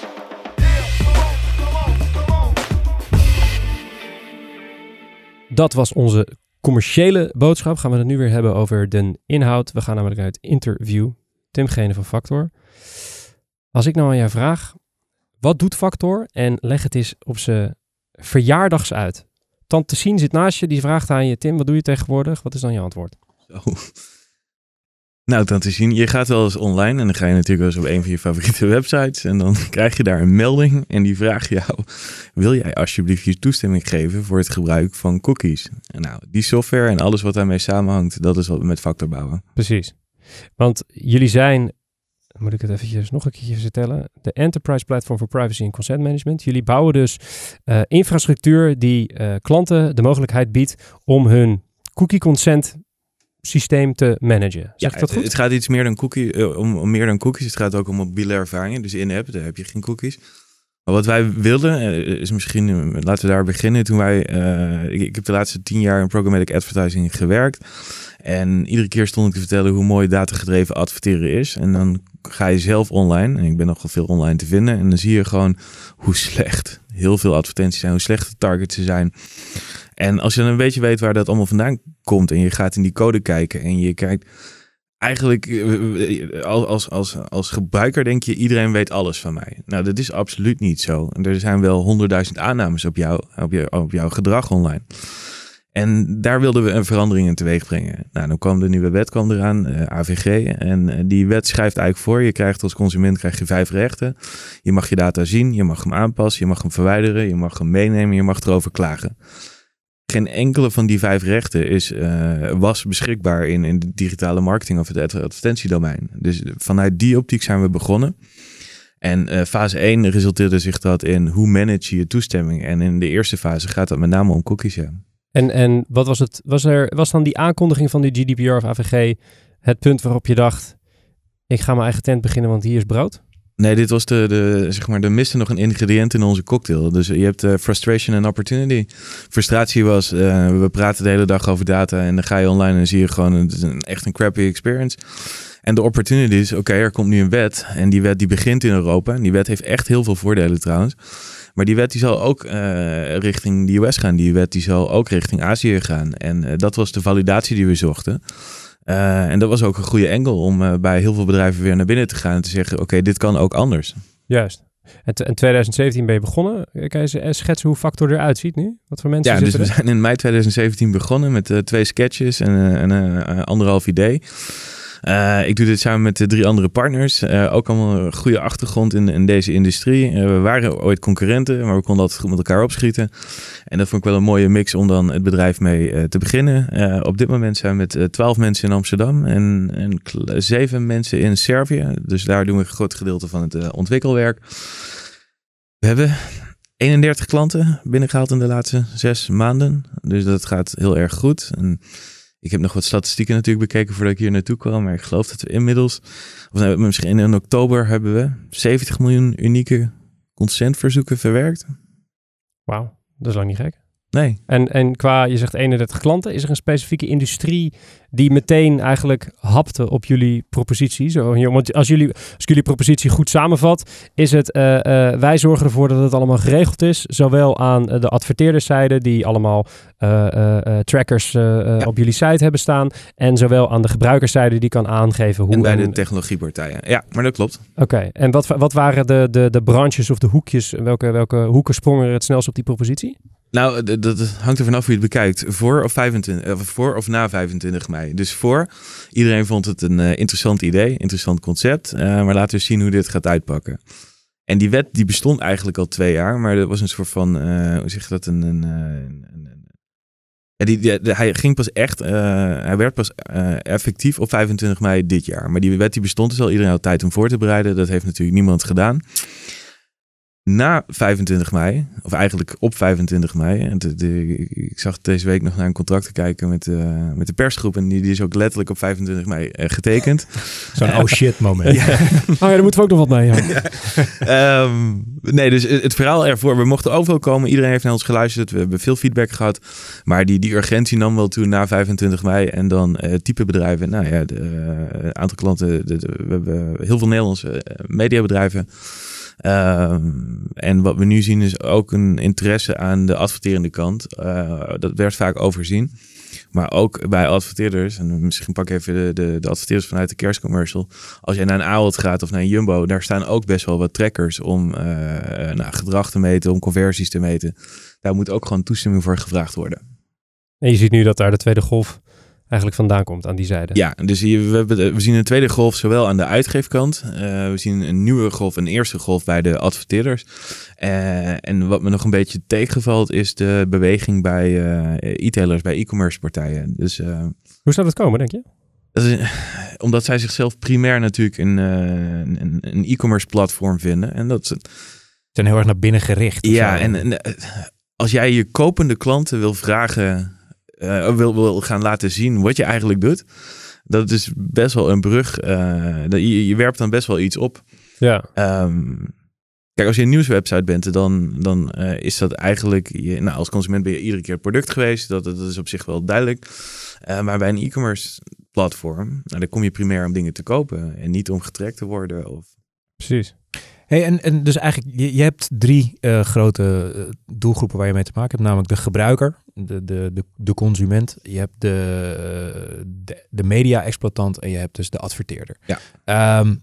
Dat was onze commerciële boodschap. Gaan we het nu weer hebben over de inhoud. We gaan namelijk naar het interview. Tim Gene van Factor. Als ik nou aan jou vraag, wat doet Factor? En leg het eens op zijn verjaardags uit. Tante Sien zit naast je, die vraagt aan je, Tim, wat doe je tegenwoordig? Wat is dan je antwoord? Zo. Nou, dan te zien. Je gaat wel eens online en dan ga je natuurlijk wel eens op een van je favoriete websites. En dan krijg je daar een melding en die vraagt jou: Wil jij alsjeblieft je toestemming geven voor het gebruik van cookies? En nou, die software en alles wat daarmee samenhangt, dat is wat we met Factor bouwen. Precies. Want jullie zijn, moet ik het eventjes nog een keertje vertellen, de Enterprise Platform for Privacy and Consent Management. Jullie bouwen dus eh, infrastructuur die eh, klanten de mogelijkheid biedt om hun cookie consent systeem te managen. Zeg ik dat goed? het gaat iets meer dan cookie, eh, om, om meer dan cookies. Het gaat ook om mobiele ervaringen. Dus in-app, daar heb je geen cookies. Maar wat wij wilden, eh, is misschien, eh, laten we daar beginnen. Toen wij, ik, ik heb de laatste tien jaar in programmatic advertising gewerkt. En iedere keer stond ik te vertellen hoe mooi datagedreven adverteren is. En dan ga je zelf online, en ik ben nogal veel online te vinden. En dan zie je gewoon hoe slecht heel veel advertenties zijn, hoe slecht de targets zijn. En als je dan een beetje weet waar dat allemaal vandaan komt en je gaat in die code kijken en je kijkt eigenlijk eh, als, als, als, als gebruiker denk je iedereen weet alles van mij. Nou, dat is absoluut niet zo. Er zijn wel honderdduizend aannames op, jou, op, je, op jouw gedrag online. En daar wilden we een verandering in teweeg brengen. Nou, dan kwam de nieuwe wet kwam eraan, eh, AVG. En eh, die wet schrijft eigenlijk voor, je krijgt als consument krijg je vijf rechten. Je mag je data zien, je mag hem aanpassen, je mag hem verwijderen, je mag hem meenemen, je mag erover klagen. Geen enkele van die vijf rechten is, eh, was beschikbaar in, in de digitale marketing of het adver- advertentiedomein. Dus vanuit die optiek zijn we begonnen. En eh, fase 1 resulteerde zich dat in hoe manage je je toestemming. En in de eerste fase gaat dat met name om cookies. En, en wat was het? Was, er, was dan die aankondiging van die GDPR of AVG het punt waarop je dacht, ik ga mijn eigen tent beginnen, want hier is brood? Nee, dit was de, de, zeg maar, er miste nog een ingrediënt in onze cocktail. Dus je hebt eh, frustration en opportunity. Frustratie was, eh, we praten de hele dag over data en dan ga je online en zie je gewoon een, een, echt een crappy experience. En de opportunity is, oké, er komt nu een wet en die wet die begint in Europa. En die wet heeft echt heel veel voordelen trouwens. Maar die wet die zal ook eh, richting de US gaan. Die wet die zal ook richting Azië gaan. En dat was de validatie die we zochten. Uh, en dat was ook een goede engel om uh, bij heel veel bedrijven weer naar binnen te gaan en te zeggen: Oké, dit kan ook anders. Juist. En in 2017 ben je begonnen. Kan je schetsen hoe Factor eruit ziet nu? Wat voor mensen ja, dus we zijn in mei 2017 begonnen met uh, twee sketches en, en anderhalf idee. Uh, ik doe dit samen met drie andere partners. Uh, ook allemaal een goede achtergrond in, in deze industrie. Uh, we waren ooit concurrenten, maar we konden altijd goed met elkaar opschieten. En dat vond ik wel een mooie mix om dan het bedrijf mee te beginnen. op dit moment zijn we met twaalf mensen in Amsterdam en, en zeven mensen in Servië. Dus daar doen we een groot gedeelte van het ontwikkelwerk. We hebben 31 klanten binnengehaald in de laatste zes maanden. Dus dat gaat heel erg goed. Ik heb nog wat statistieken natuurlijk bekeken voordat ik hier naartoe kwam. Maar ik geloof dat we inmiddels, of nou, misschien in oktober hebben we 70 miljoen unieke consentverzoeken verwerkt. Wauw, dat is lang niet gek. Nee. En, en qua, je zegt 31 klanten, is er een specifieke industrie die meteen eigenlijk hapte op jullie propositie? Zo, want als jullie, als jullie propositie goed samenvat, is het uh, uh, wij zorgen ervoor dat het allemaal geregeld is. Zowel aan de adverteerderszijde, die allemaal uh, trackers ja. op jullie site hebben staan. En zowel aan de gebruikerszijde, die kan aangeven hoe... En bij de technologiepartijen. Ja, maar dat klopt. Oké, en wat, wat waren de, de, de branches of de hoekjes? Welke, welke hoeken sprongen er het snelst op die propositie? Nou, dat, hangt er vanaf hoe je het bekijkt. Voor of, 25, of voor of na 25 mei. Dus voor, iedereen vond het een uh, interessant idee, interessant concept. Uh, maar laten we zien hoe dit gaat uitpakken. En die wet die bestond eigenlijk al twee jaar, maar dat was een soort van, hoe zeg je dat, een... een, een, die, hij ging pas echt, hij werd pas effectief op 25 mei dit jaar. Maar die wet die bestond dus al, iedereen had tijd om voor te bereiden. Dat heeft natuurlijk niemand gedaan na 25 mei, of eigenlijk op 25 mei. En de, ik zag deze week nog naar een contract te kijken met, uh, met de persgroep. En die, die, is ook letterlijk op 25 mei uh, getekend. Zo'n oh shit moment. ja. oh ja, daar moeten we ook nog wat mee. Ja. um, nee, dus het verhaal ervoor. We mochten overal komen. Iedereen heeft naar ons geluisterd. We hebben veel feedback gehad. Maar die, die urgentie nam wel toe na 25 mei. En dan uh, type bedrijven. Nou ja, de, aantal klanten. De, de, we hebben heel veel Nederlandse mediabedrijven. Ehm, en wat we nu zien is ook een interesse aan de adverterende kant. Uh, dat werd vaak overzien. Maar ook bij adverteerders, en misschien pak ik even de, de, de adverteerders vanuit de kerstcommercial. Als jij naar een Ahold gaat of naar een Jumbo, daar staan ook best wel wat trackers om uh, nou, gedrag te meten, om conversies te meten. Daar moet ook gewoon toestemming voor gevraagd worden. En je ziet nu dat daar de tweede golf eigenlijk vandaan komt aan die zijde. Ja, dus hier, we, hebben, we zien een tweede golf zowel aan de uitgeefkant. Uh, we zien een nieuwe golf, een eerste golf bij de adverteerders. Uh, en wat me nog een beetje tegenvalt is de beweging bij uh, e-tailers, bij e-commerce partijen. Dus, Hoe zou dat komen, denk je? Dat is, omdat zij zichzelf primair natuurlijk een, een, een e-commerce platform vinden. En dat zijn heel erg naar binnen gericht. Ja, en, en als jij je kopende klanten wil vragen uh, wil, wil gaan laten zien wat je eigenlijk doet. Dat is best wel een brug. Uh, je, je werpt dan best wel iets op. Ja. Um, kijk, als je een nieuwswebsite bent, dan, dan uh, is dat eigenlijk... Je, nou, als consument ben je iedere keer product geweest. Dat, dat is op zich wel duidelijk. maar bij een e-commerce platform, nou, dan kom je primair om dingen te kopen. En niet om getrekt te worden. Of... Precies. Hey, en, en dus eigenlijk, je, je hebt drie uh, grote doelgroepen waar je mee te maken hebt. Namelijk de gebruiker, de, de, de, de consument, je hebt de, de, de media-exploitant en je hebt dus de adverteerder. Ja. Um,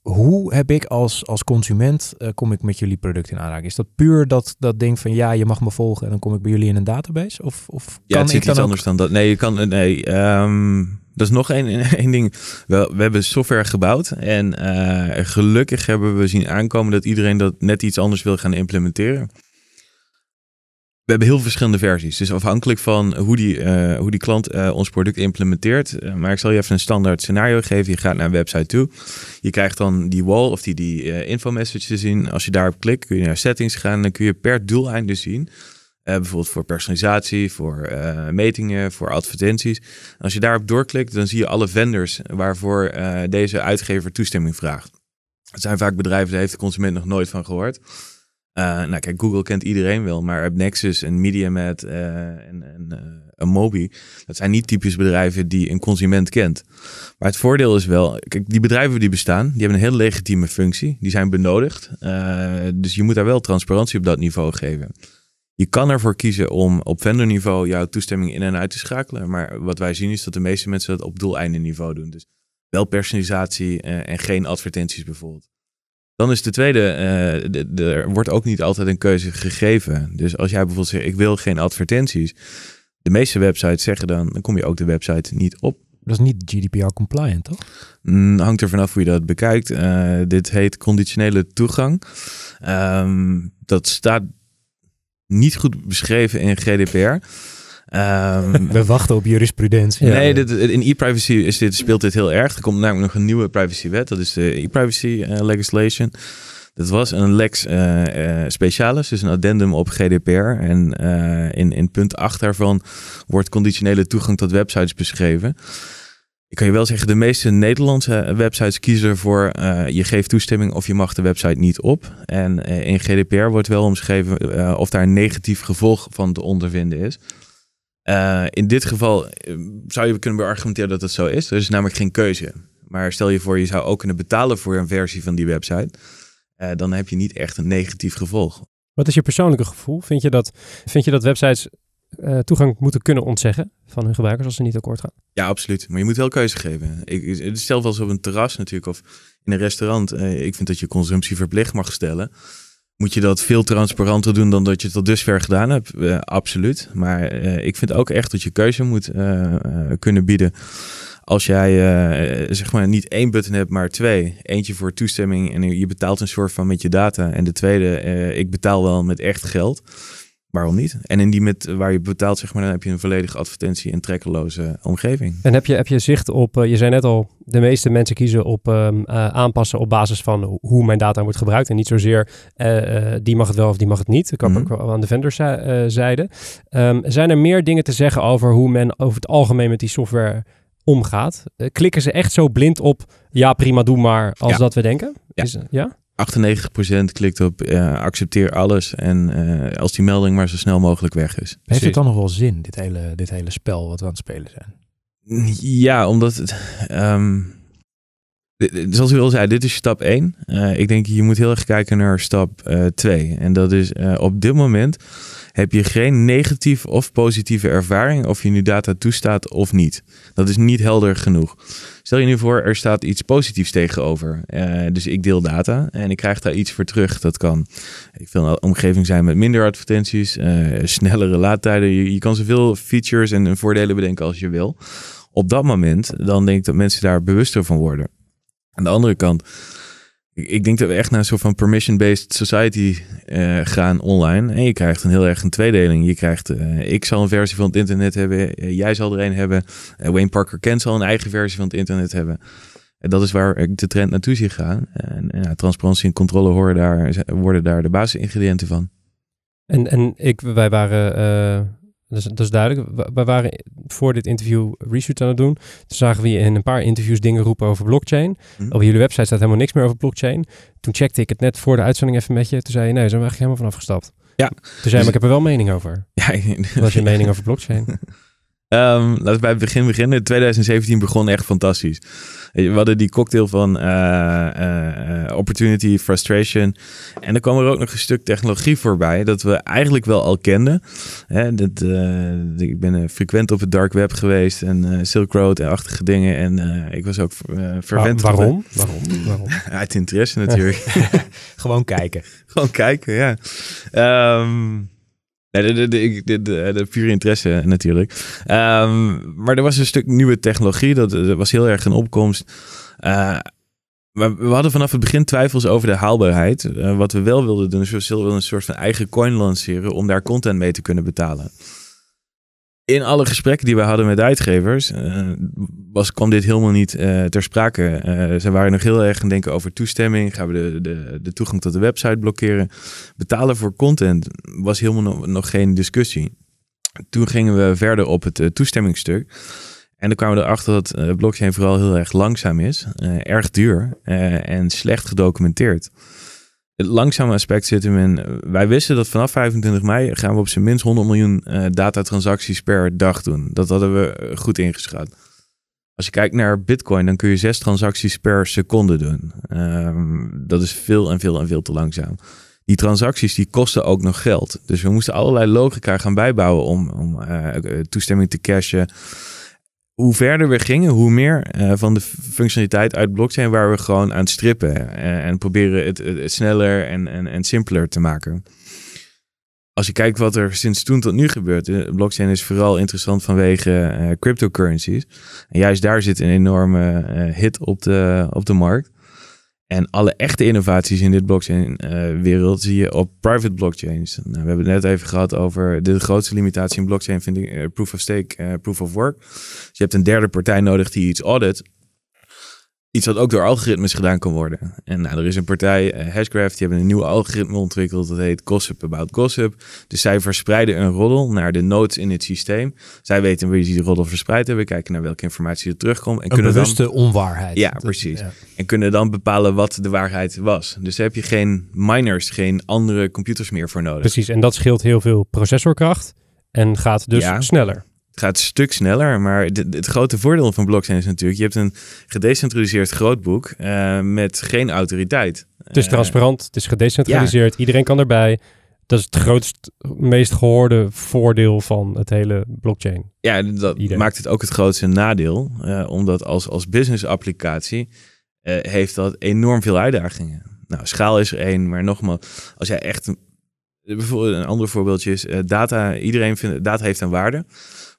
hoe heb ik als, als consument, uh, kom ik met jullie product in aanraking? Is dat puur dat, dat ding van ja, je mag me volgen en dan kom ik bij jullie in een database? Of, of ja, het is iets anders dan dat. Nee, je kan, nee, um, dat is nog één, één ding. We, hebben software gebouwd en uh, gelukkig hebben we zien aankomen dat iedereen dat net iets anders wil gaan implementeren we hebben heel verschillende versies. Dus afhankelijk van hoe die, uh, hoe die klant uh, ons product implementeert. Maar ik zal je even een standaard scenario geven. Je gaat naar een website toe. Je krijgt dan die wall of die, die info message te zien. Als je daarop klikt, kun je naar settings gaan. Dan kun je per doeleinde zien. Bijvoorbeeld voor personalisatie, voor metingen, voor advertenties. Als je daarop doorklikt, dan zie je alle vendors waarvoor deze uitgever toestemming vraagt. Het zijn vaak bedrijven, daar heeft de consument nog nooit van gehoord. Nou kijk, Google kent iedereen wel, maar Nexus en MediaMed en, en Mobi, dat zijn niet typisch bedrijven die een consument kent. Maar het voordeel is wel, kijk, die bedrijven die bestaan, die hebben een heel legitieme functie, die zijn benodigd. dus je moet daar wel transparantie op dat niveau geven. Je kan ervoor kiezen om op vendorniveau jouw toestemming in en uit te schakelen. Maar wat wij zien is dat de meeste mensen dat op doeleinden doen. Dus wel personalisatie en geen advertenties bijvoorbeeld. Dan is de tweede, uh, er wordt ook niet altijd een keuze gegeven. Dus als jij bijvoorbeeld zegt, ik wil geen advertenties. De meeste websites zeggen dan, dan kom je ook de website niet op. Dat is niet GDPR compliant, toch? Mm, hangt er vanaf hoe je dat bekijkt. Uh, dit heet conditionele toegang. Um, dat staat niet goed beschreven in GDPR. Um, We wachten op jurisprudentie. Nee, dit, in e-privacy is dit, speelt dit heel erg. Er komt namelijk nog een nieuwe privacywet. Dat is de e-privacy uh, legislation. Dat was een lex uh, specialis, dus een addendum op GDPR. En in, in punt 8 daarvan wordt conditionele toegang tot websites beschreven. Ik kan je wel zeggen, de meeste Nederlandse websites kiezen ervoor, uh, je geeft toestemming of je mag de website niet op. En in GDPR wordt wel omschreven of daar een negatief gevolg van te ondervinden is. in dit geval zou je kunnen beargumenteren dat het zo is. Er is namelijk geen keuze. Maar stel je voor, je zou ook kunnen betalen voor een versie van die website. Dan heb je niet echt een negatief gevolg. Wat is je persoonlijke gevoel? Vind je dat, vind je dat websites uh, toegang moeten kunnen ontzeggen van hun gebruikers als ze niet akkoord gaan? Ja, absoluut. Maar je moet wel keuze geven. Ik, stel wel eens op een terras natuurlijk of in een restaurant. Uh, ik vind dat je consumptie verplicht mag stellen. Moet je dat veel transparanter doen dan dat je tot dusver gedaan hebt? absoluut. Maar ik vind ook echt dat je keuze moet kunnen bieden als jij zeg maar niet één button hebt, maar twee. Eentje voor toestemming en je betaalt een soort van met je data. En de tweede, ik betaal wel met echt geld. Waarom niet? En in die met waar je betaalt, zeg maar, dan heb je een volledige advertentie- en trekkeloze omgeving. En heb je, heb je zicht op, uh, je zei net al, de meeste mensen kiezen op um, aanpassen op basis van hoe mijn data wordt gebruikt. En niet zozeer die mag het wel of die mag het niet. Ik kan -hmm. ook aan de venderszijde. Um, zijn er meer dingen te zeggen over hoe men over het algemeen met die software omgaat. Klikken ze echt zo blind op, ja prima, doe maar, als ja. dat we denken? Ja. Is, ja? 98% klikt op uh, accepteer alles en uh, als die melding maar zo snel mogelijk weg is. Heeft het dan nog wel zin, dit hele, dit hele spel wat we aan het spelen zijn? Ja, omdat het... Um, zoals u al zei, dit is stap 1. Uh, ik denk je moet heel erg kijken naar stap 2. en dat is op dit moment heb je geen negatieve of positieve ervaring of je nu data toestaat of niet. Dat is niet helder genoeg. Stel je nu voor, er staat iets positiefs tegenover. Uh, dus ik deel data en ik krijg daar iets voor terug. Dat kan ik wil een omgeving zijn met minder advertenties, uh, snellere laadtijden. Je, je, kan zoveel features en voordelen bedenken als je wil. Op dat moment, dan denk ik dat mensen daar bewuster van worden. Aan de andere kant ik denk dat we echt naar een soort van permission-based society uh, gaan online. En je krijgt een heel erg een tweedeling. Je krijgt, uh, ik zal een versie van het internet hebben, uh, jij zal er een hebben. Wayne Parker Kent zal een eigen versie van het internet hebben. En dat is waar ik de trend naartoe zie gaan. En, en transparantie en controle horen daar, worden daar de basisingrediënten van. En, en ik, wij waren dat is, dat is duidelijk. We, waren voor dit interview research aan het doen. Toen zagen we in een paar interviews dingen roepen over blockchain. Mm. Op jullie website staat helemaal niks meer over blockchain. Toen checkte ik het net voor de uitzending even met je. Toen zei je, nee, zijn we eigenlijk helemaal vanaf gestapt. Ja. Toen zei je, maar ik heb er wel mening over. Ja. Wat is je mening over blockchain? Um, laten we bij het begin beginnen. 2017 begon echt fantastisch. We hadden die cocktail van uh, uh, opportunity, frustration. En er kwam er ook nog een stuk technologie voorbij dat we eigenlijk wel al kenden. Hè, dat, uh, ik ben frequent op het dark web geweest en Silk Road en achtige dingen. En ik was ook verwend. Waar, waarom? waarom? Waarom? Uit interesse natuurlijk. Gewoon kijken. Gewoon kijken, ja. Um, Nee, de, de, pure interesse natuurlijk. Um, maar er was een stuk nieuwe technologie. Dat, dat was heel erg een opkomst. Uh, maar we hadden vanaf het begin twijfels over de haalbaarheid. Wat we wel wilden doen, is we wilden een soort van eigen coin lanceren om daar content mee te kunnen betalen in alle gesprekken die we hadden met uitgevers, uh, was, kwam dit helemaal niet uh, ter sprake. Uh, ze waren nog heel erg aan denken over toestemming. Gaan we de, de, de toegang tot de website blokkeren? Betalen voor content was helemaal nog, nog geen discussie. Toen gingen we verder op het toestemmingsstuk. En dan kwamen we erachter dat blockchain vooral heel erg langzaam is, erg duur en slecht gedocumenteerd. Het langzame aspect zit hem in. Wij wisten dat vanaf 25 mei gaan we op zijn minst 100 miljoen uh, datatransacties per dag doen. Dat hadden we eh, goed ingeschat. Als je kijkt naar Bitcoin, dan kun je zes transacties per seconde doen. Um, dat is veel en veel en veel te langzaam. Die transacties die kosten ook nog geld. Dus we moesten allerlei logica gaan bijbouwen om, om toestemming te cashen hoe verder we gingen, hoe meer uh, van de functionaliteit uit blockchain waar we gewoon aan het strippen en, en proberen het, sneller en, en, en simpeler te maken. als je kijkt wat er sinds toen tot nu gebeurt. De blockchain is vooral interessant vanwege eh, cryptocurrencies. En juist daar zit een enorme eh, hit op de, op de markt. En alle echte innovaties in dit blockchain-wereld zie je op private blockchains. Nou, we hebben het net even gehad over de grootste limitatie in blockchain, vind ik proof of stake, proof of work. Dus je hebt een derde partij nodig die iets audit iets wat ook door algoritmes gedaan kan worden. En nou, er is een partij, uh, Hashgraph, die hebben een nieuw algoritme ontwikkeld. Dat heet Gossip About Gossip. Dus zij verspreiden een roddel naar de nodes in het systeem. Zij weten wie die roddel verspreid hebben, kijken naar welke informatie er terugkomt. En een kunnen bewuste dan, onwaarheid. Ja, precies. En kunnen dan bepalen wat de waarheid was. Dus daar heb je geen miners, geen andere computers meer voor nodig. Precies, en dat scheelt heel veel processorkracht en gaat dus Ja. sneller. Het gaat een stuk sneller, maar het grote voordeel van blockchain is natuurlijk... je hebt een gedecentraliseerd grootboek eh, met geen autoriteit. Het is Eh, transparant, het is gedecentraliseerd, iedereen kan erbij. Dat is het grootst, meest gehoorde voordeel van het hele blockchain. Ja, dat maakt het ook het grootste nadeel. eh, omdat als, als business applicatie heeft dat enorm veel uitdagingen. Nou, schaal is er één, maar nogmaals, als jij echt... een- Bijvoorbeeld een ander voorbeeldje is data. Iedereen vindt data heeft een waarde,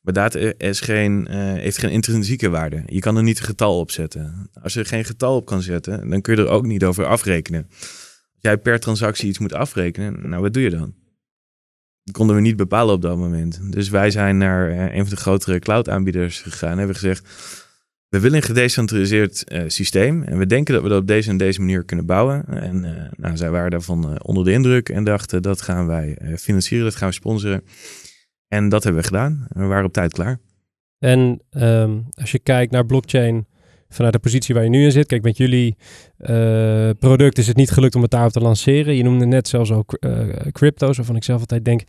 maar data is geen, eh, heeft geen intrinsieke waarde. Je kan er niet een getal op zetten. Als je er geen getal op kan zetten, dan kun je er ook niet over afrekenen. Als jij per transactie iets moet afrekenen, nou wat doe je dan? Dat konden we niet bepalen op dat moment. Dus wij zijn naar eh, een van de grotere cloud-aanbieders gegaan en hebben gezegd: we willen een gedecentraliseerd eh, systeem en we denken dat we dat op deze en deze manier kunnen bouwen. En nou, zij waren daarvan onder de indruk en dachten: dat gaan wij financieren, dat gaan we sponsoren. En dat hebben we gedaan. We waren op tijd klaar. En ehm, als je kijkt naar blockchain vanuit de positie waar je nu in zit. Kijk, met jullie eh, product is het niet gelukt om het daarop te lanceren. Je noemde net zelfs ook eh, crypto's, waarvan ik zelf altijd denk...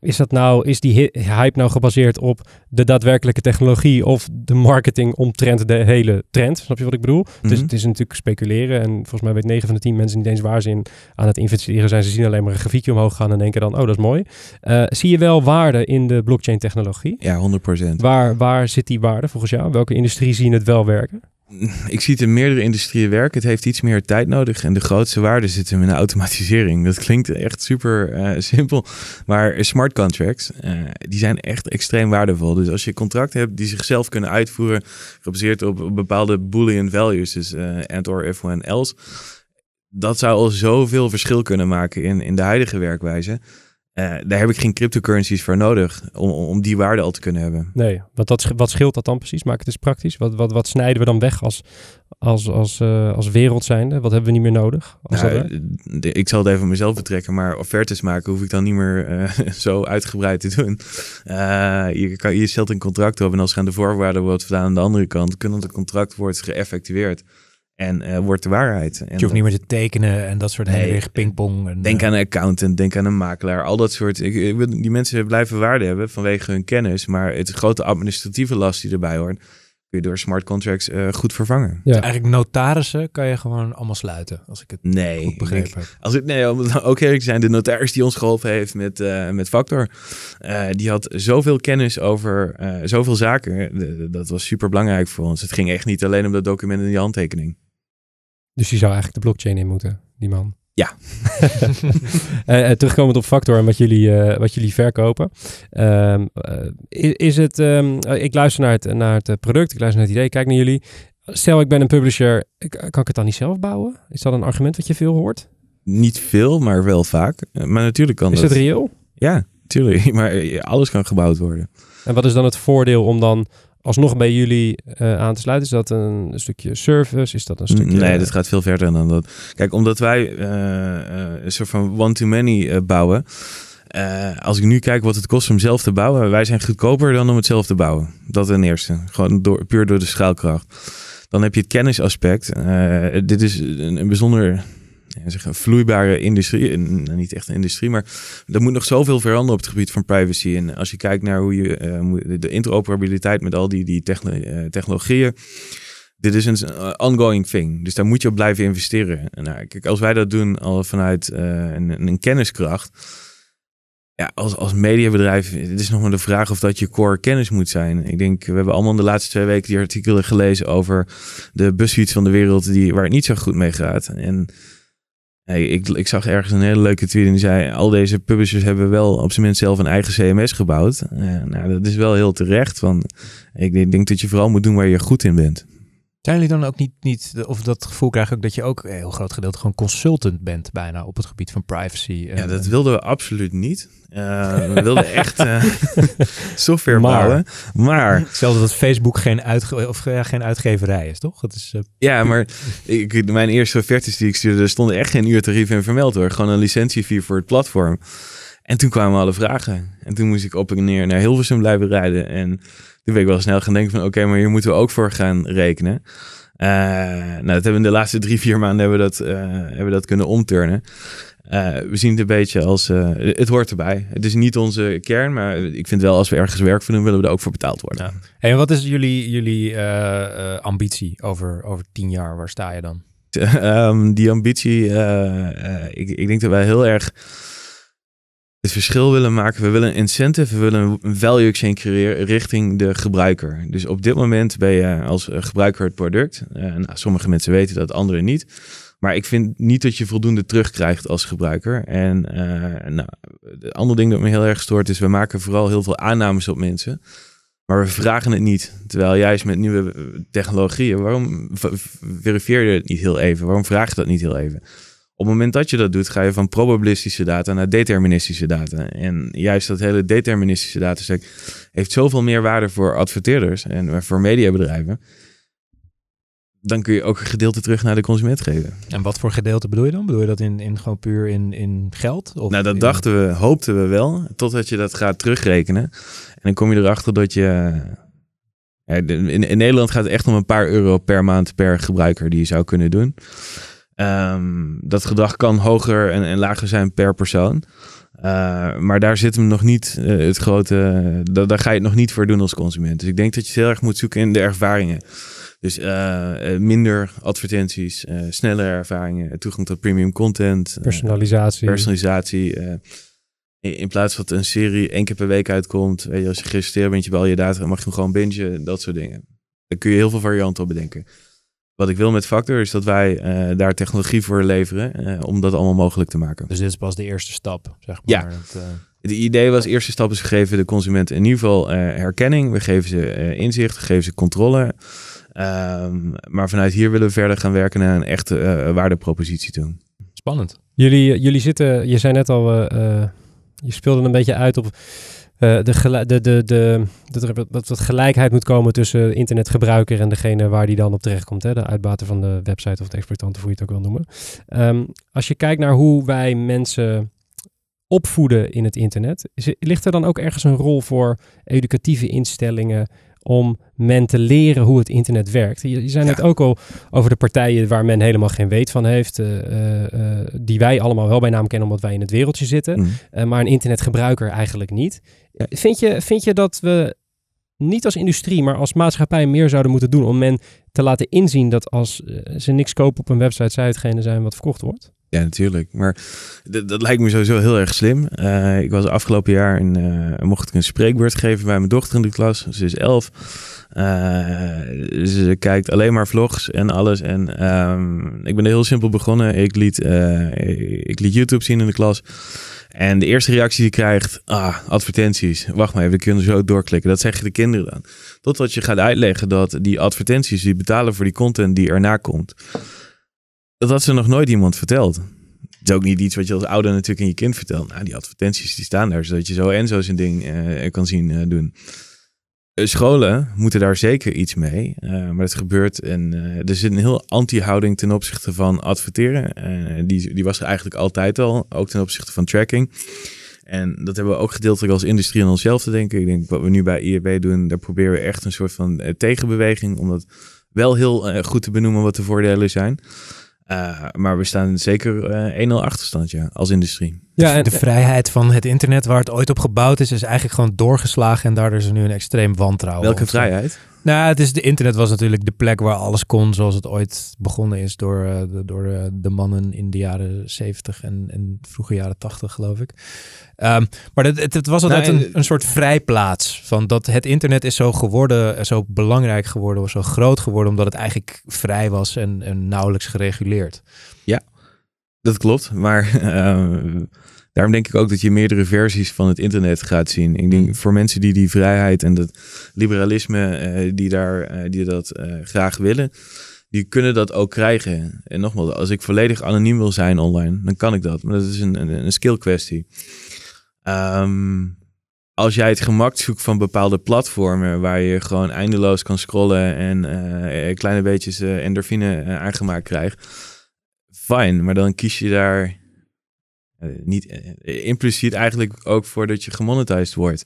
Is, dat nou, is die hype nou gebaseerd op de daadwerkelijke technologie of de marketing omtrent de hele trend? Snap je wat ik bedoel? Dus het is natuurlijk speculeren. En volgens mij weet 9 van de 10 mensen niet eens waar ze in aan het investeren zijn. Ze zien alleen maar een grafiekje omhoog gaan en denken dan, oh, dat is mooi. Eh, zie je wel waarde in de blockchain technologie? Ja, 100%. Waar, waar zit die waarde volgens jou? Welke industrie zien het wel werken? Ik zie het in meerdere industrieën werken. Het heeft iets meer tijd nodig. En de grootste waarde zit hem in de automatisering. Dat klinkt echt super eh, simpel. Maar smart contracts, eh, die zijn echt extreem waardevol. Dus als je contracten hebt die zichzelf kunnen uitvoeren, gebaseerd op, bepaalde boolean values, dus eh and or if when else, dat zou al zoveel verschil kunnen maken in, in de huidige werkwijze. Eh, daar heb ik geen cryptocurrencies voor nodig om, om die waarde al te kunnen hebben. Nee, wat, dat, wat scheelt dat dan precies? Maak het eens praktisch. Wat, wat, wat snijden we dan weg als, als, als, eh, als wereld zijnde? Wat hebben we niet meer nodig? Nou, de- ik zal het even mezelf betrekken, maar offertes maken hoef ik dan niet meer eh, zo uitgebreid te doen. Eh, je, kan, je stelt een contract op en als er aan de voorwaarden wordt gedaan aan de andere kant, kunnen het contract wordt geëffectueerd en eh, wordt de waarheid. En Je hoeft niet meer te tekenen en dat soort Nee. en weer pingpong. En, Denk eh, aan een accountant, denk aan een makelaar, al dat soort. Ik, die mensen blijven waarde hebben vanwege hun kennis, maar het grote administratieve last die erbij hoort, kun je door smart contracts eh, goed vervangen. Ja. Eigenlijk notarissen kan je gewoon allemaal sluiten, als ik het Nee, goed begrepen heb. Als ik, nee, om het ook eerlijk te zijn, de notaris die ons geholpen heeft met, eh, met Factor, eh, die had zoveel kennis over eh, zoveel zaken. De- de- dat was super belangrijk voor ons. Het ging echt niet alleen om dat document en die handtekening. Dus die zou eigenlijk de blockchain in moeten, die man. Ja. Eh, terugkomend op Factor en wat jullie, eh, wat jullie verkopen. Ehm, eh, is, is het, ehm, eh, ik luister naar het, naar het product, ik luister naar het idee, kijk naar jullie. Stel, ik ben een publisher, kan ik het dan niet zelf bouwen? Is dat een argument wat je veel hoort? Niet veel, maar wel vaak. Maar natuurlijk kan Is dat. het reëel? Ja, tuurlijk. Maar alles kan gebouwd worden. En wat is dan het voordeel om dan alsnog bij jullie eh, aan te sluiten? Is dat een stukje service? Is dat een stukje... Nee, dat gaat veel verder dan dat. Kijk, omdat wij eh, eh, een soort van one-to-many bouwen. als ik nu kijk wat het kost om zelf te bouwen, wij zijn goedkoper dan om het zelf te bouwen. Dat ten eerste. Gewoon door, puur door de schaalkracht. Dan heb je het kennisaspect. Eh, dit is een, een bijzonder een vloeibare industrie. Nou, niet echt een industrie, maar er moet nog zoveel veranderen op het gebied van privacy. En als je kijkt naar hoe je eh, de interoperabiliteit met al die, die eh, technologieën. Dit is een eh, ongoing thing. Dus daar moet je op blijven investeren. En nou, kijk, als wij dat doen al vanuit een, een kenniskracht. Ja, als, als mediabedrijf, het is nog maar de vraag of dat je core kennis moet zijn. Ik denk, we hebben allemaal de laatste twee weken die artikelen gelezen over de busfiets van de wereld die, waar het niet zo goed mee gaat. En Hey, ik, ik zag ergens een hele leuke tweet en die zei... al deze publishers hebben wel op zijn minst zelf een eigen CMS gebouwd. Uh, nou, dat is wel heel terecht. Want ik denk dat je vooral moet doen waar je goed in bent. Zijn jullie dan ook niet, niet, of dat gevoel krijg ik ook dat je ook een heel groot gedeelte gewoon consultant bent bijna op het gebied van privacy? Ja, dat wilden we absoluut niet. Uh, we wilden echt uh, software maar, bouwen. Maar. Hetzelfde dat Facebook geen, uitge of, geen uitgeverij is, toch? Dat is, ja, maar ik, mijn eerste offertes die ik stuurde, er stonden echt geen uurtarief in vermeld hoor. Gewoon een licentiefee voor het platform. En toen kwamen alle vragen. En toen moest ik op en neer naar Hilversum blijven rijden. En toen ben ik wel snel gaan denken van oké, maar hier moeten we ook voor gaan rekenen. Uh, nou, dat hebben we in de laatste drie, vier maanden hebben we dat, uh, hebben we dat kunnen omturnen. Uh, we zien het een beetje als, het hoort erbij. Het is niet onze kern, maar ik vind wel als we ergens werk voor doen, willen we er ook voor betaald worden. Ja. En wat is jullie, jullie ambitie over, over tien jaar? Waar sta je dan? um, die ambitie, ik, ik denk dat wij heel erg het verschil willen maken. We willen een incentive, we willen een value exchange creëren richting de gebruiker. Dus op dit moment ben je als gebruiker het product. Uh, nou, sommige mensen weten dat, anderen niet. Maar ik vind niet dat je voldoende terugkrijgt als gebruiker. En uh, nou, de andere ding dat me heel erg stoort is, we maken vooral heel veel aannames op mensen. Maar we vragen het niet. Terwijl juist met nieuwe technologieën, waarom verifieer je het niet heel even? Waarom vraag je dat niet heel even? Op het moment dat je dat doet, ga je van probabilistische data naar deterministische data. En juist dat hele deterministische dataset heeft zoveel meer waarde voor adverteerders en voor mediabedrijven. Dan kun je ook een gedeelte terug naar de consument geven. En wat voor gedeelte bedoel je dan? Bedoel je dat in, in gewoon puur in, in geld? Of nou, dat dachten we, hoopten we wel, totdat je dat gaat terugrekenen. En dan kom je erachter dat je. in, in Nederland gaat het echt om een paar euro per maand per gebruiker die je zou kunnen doen. Um, dat gedrag kan hoger en, en lager zijn per persoon. Uh, maar daar zit hem nog niet uh, het grote. Daar ga je het nog niet voor doen als consument. Dus ik denk dat je heel erg moet zoeken in de ervaringen. Dus eh, minder advertenties, snellere ervaringen, toegang tot premium content. personalisatie. personalisatie. in plaats van dat een serie één keer per week uitkomt. Weet je, als je geregistreerd bent, je bij al je data, mag je hem gewoon bingen. Dat soort dingen. Daar kun je heel veel varianten op bedenken. Wat ik wil met Factor is dat wij uh, daar technologie voor leveren uh, om dat allemaal mogelijk te maken. Dus dit is pas de eerste stap, zeg maar. Ja. Het, uh... De idee was, eerste stap is we geven de consument in ieder geval herkenning. We geven ze inzicht, we geven ze controle. Um, maar vanuit hier willen we verder gaan werken naar een echte waardepropositie toe. Spannend. Jullie, jullie zitten, je zei net al, je speelde een beetje uit op uh, de, de, de, de, dat wat gelijkheid moet komen tussen internetgebruiker en degene waar die dan op terechtkomt. Hè? De uitbater van de website of de exploitant, of hoe je het ook wil noemen. Um, als je kijkt naar hoe wij mensen opvoeden in het internet, ligt er dan ook ergens een rol voor educatieve instellingen om men te leren hoe het internet werkt. Je, je zei net ook al over de partijen waar men helemaal geen weet van heeft, uh, uh, die wij allemaal wel bij naam kennen omdat wij in het wereldje zitten, mm. maar een internetgebruiker eigenlijk niet. Vind, je, vind je dat we niet als industrie, maar als maatschappij meer zouden moeten doen om men te laten inzien dat als ze niks kopen op een website, zij hetgene zijn wat verkocht wordt? Ja, natuurlijk. Maar dat lijkt me sowieso heel erg slim. Uh, ik was afgelopen jaar en uh, mocht ik een spreekbeurt geven bij mijn dochter in de klas. Ze is elf. Uh, ze kijkt alleen maar vlogs en alles. En um, ik ben heel simpel begonnen. Ik liet, ik liet YouTube zien in de klas. En de eerste reactie die je krijgt, ah, advertenties. Wacht maar even, we kunnen zo doorklikken. Dat zeggen de kinderen dan. Totdat je gaat uitleggen dat die advertenties die betalen voor die content die erna komt dat had ze nog nooit iemand verteld. Het is ook niet iets wat je als ouder natuurlijk aan je kind vertelt. Nou, die advertenties die staan daar, zodat je zo en zo zijn ding uh, kan zien uh, doen. Uh, scholen moeten daar zeker iets mee. maar het gebeurt en er zit een heel anti-houding ten opzichte van adverteren. die, die was er eigenlijk altijd al, ook ten opzichte van tracking. En dat hebben we ook gedeeltelijk als industrie aan onszelf te denken. Ik denk wat we nu bij IEB doen, daar proberen we echt een soort van tegenbeweging om dat wel heel goed te benoemen wat de voordelen zijn. Uh, maar we staan zeker uh, eh, 1-0 achterstand, ja, als industrie. Ja, en de vrijheid van het internet waar het ooit op gebouwd is, is eigenlijk gewoon doorgeslagen en daardoor is er nu een extreem wantrouwen. Welke vrijheid? Nou, het is, de internet was natuurlijk de plek waar alles kon zoals het ooit begonnen is door, uh, de, door de, de, mannen in de jaren 70 en, en vroege jaren 80, geloof ik. Um, maar het, het, het, was altijd nou, een, een soort vrijplaats. Van dat het internet is zo geworden, zo belangrijk geworden, zo groot geworden, omdat het eigenlijk vrij was en, en nauwelijks gereguleerd. Ja, Dat klopt, maar uh, daarom denk ik ook dat je meerdere versies van het internet gaat zien. Ik denk voor mensen die die vrijheid en dat liberalisme, uh, die, daar, uh, die dat graag willen, die kunnen dat ook krijgen. En nogmaals, als ik volledig anoniem wil zijn online, dan kan ik dat. Maar dat is een, een, een skill kwestie. Um, als jij het gemak zoekt van bepaalde platformen waar je gewoon eindeloos kan scrollen en uh, kleine beetjes uh, endorfine uh, aangemaakt krijgt, fijn. Maar dan kies je daar niet impliciet eigenlijk ook voor dat je gemonetized wordt.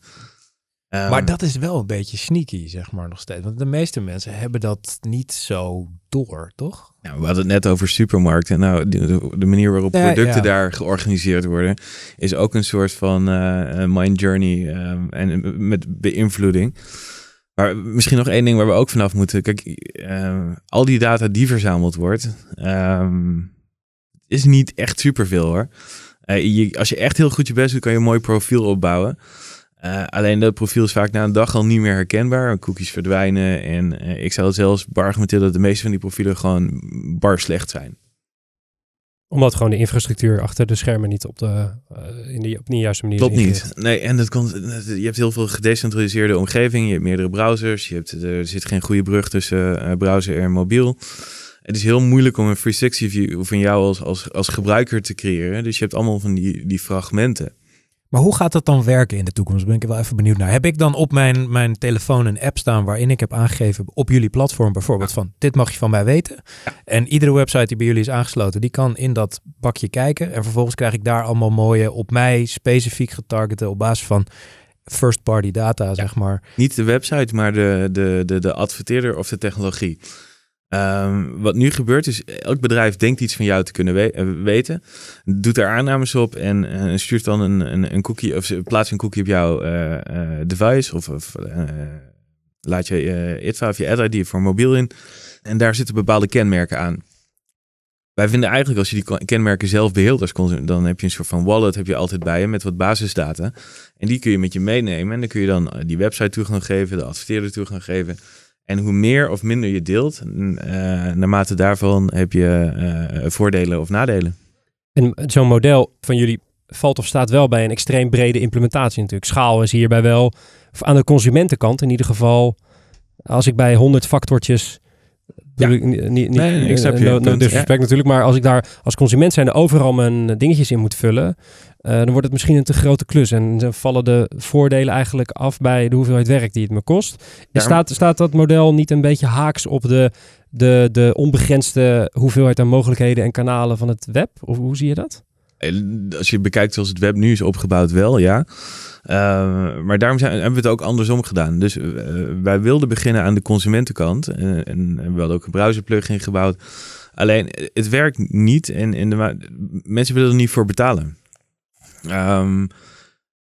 Um, maar dat is wel een beetje sneaky, zeg maar nog steeds. Want de meeste mensen hebben dat niet zo door, toch? Nou, we hadden het net over supermarkten. Nou, de, de manier waarop producten ja. daar georganiseerd worden, is ook een soort van uh, mind journey um, en met beïnvloeding. Maar misschien nog één ding waar we ook vanaf moeten. Kijk, uh, al die data die verzameld wordt, um, is niet echt superveel hoor. Uh, je, als je echt heel goed je best doet, kan je een mooi profiel opbouwen. Uh, alleen dat profiel is vaak na een dag al niet meer herkenbaar. Cookies verdwijnen. En uh, ik zou zelfs beargumenteren dat de meeste van die profielen gewoon bar slecht zijn. Omdat gewoon de infrastructuur achter de schermen niet op de, uh, in de, op de juiste manier Klopt niet. Nee, en dat komt, je hebt heel veel gedecentraliseerde omgeving. Je hebt meerdere browsers. Je hebt, er zit geen goede brug tussen browser en mobiel. Het is heel moeilijk om een 360 view van jou als, als, als gebruiker te creëren. Dus je hebt allemaal van die, die fragmenten. Maar hoe gaat dat dan werken in de toekomst? Ben ik wel even benieuwd naar. Heb ik dan op mijn, mijn telefoon een app staan waarin ik heb aangegeven op jullie platform bijvoorbeeld van dit mag je van mij weten. En iedere website die bij jullie is aangesloten, die kan in dat bakje kijken. En vervolgens krijg ik daar allemaal mooie op mij specifiek getargete op basis van first party data, zeg maar. Niet de website, maar de, de, de, de adverteerder of de technologie. Um, wat nu gebeurt is, elk bedrijf denkt iets van jou te kunnen eh, weten, doet er aannames op en uh, stuurt dan een, een, een, cookie of plaatst een cookie op jouw uh, device of, of laat je uh, of je ad-ID voor mobiel in en daar zitten bepaalde kenmerken aan. Wij vinden eigenlijk als je die kenmerken zelf beheelt als consument, dan heb je een soort van wallet heb je altijd bij je met wat basisdata en die kun je met je meenemen en dan kun je dan die website toegang geven, de adverteerder toegang geven. En hoe meer of minder je deelt, uh, naarmate daarvan heb je uh, voordelen of nadelen. En zo'n model van jullie valt of staat wel bij een extreem brede implementatie natuurlijk. Schaal is hierbij wel, aan de consumentenkant in ieder geval, als ik bij 100 factortjes ja. Ik, niet, niet, nee, ik snap je. No, no natuurlijk, maar als ik daar als consument zijn overal mijn dingetjes in moet vullen, uh, dan wordt het misschien een te grote klus. En dan vallen de voordelen eigenlijk af bij de hoeveelheid werk die het me kost. Ja, staat, staat dat model niet een beetje haaks op de, de, de onbegrensde hoeveelheid aan mogelijkheden en kanalen van het web? Of hoe zie je dat? Als je bekijkt zoals het web nu is opgebouwd, wel ja. Uh, maar daarom zijn, hebben we het ook andersom gedaan. Dus uh, wij wilden beginnen aan de consumentenkant. En, en, we hadden ook een browser plugin gebouwd. Alleen het werkt niet en, en de, mensen willen er niet voor betalen. Um,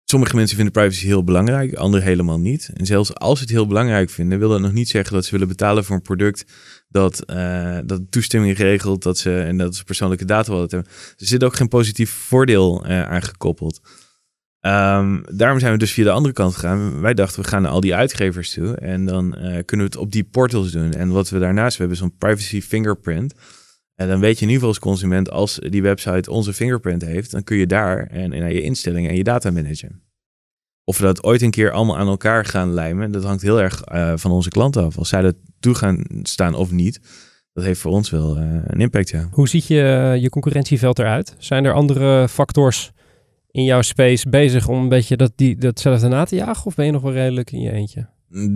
sommige mensen vinden privacy heel belangrijk, anderen helemaal niet. En zelfs als ze het heel belangrijk vinden, wil dat nog niet zeggen dat ze willen betalen voor een product dat, uh, dat toestemming regelt dat ze, en dat ze persoonlijke data willen hebben. Er zit ook geen positief voordeel uh, aan gekoppeld. Um, daarom zijn we dus via de andere kant gegaan. Wij dachten, we gaan naar al die uitgevers toe en dan uh, kunnen we het op die portals doen. En wat we daarnaast we hebben, zo'n privacy fingerprint. En dan weet je in ieder geval als consument, als die website onze fingerprint heeft, dan kun je daar en, naar je instellingen en je data managen. Of we dat ooit een keer allemaal aan elkaar gaan lijmen, dat hangt heel erg uh, van onze klanten af. Als zij er toe gaan staan of niet, dat heeft voor ons wel uh, een impact, ja. Hoe ziet je, je concurrentieveld eruit? Zijn er andere factors in jouw space bezig om een beetje dat, die, datzelfde na te jagen? Of ben je nog wel redelijk in je eentje?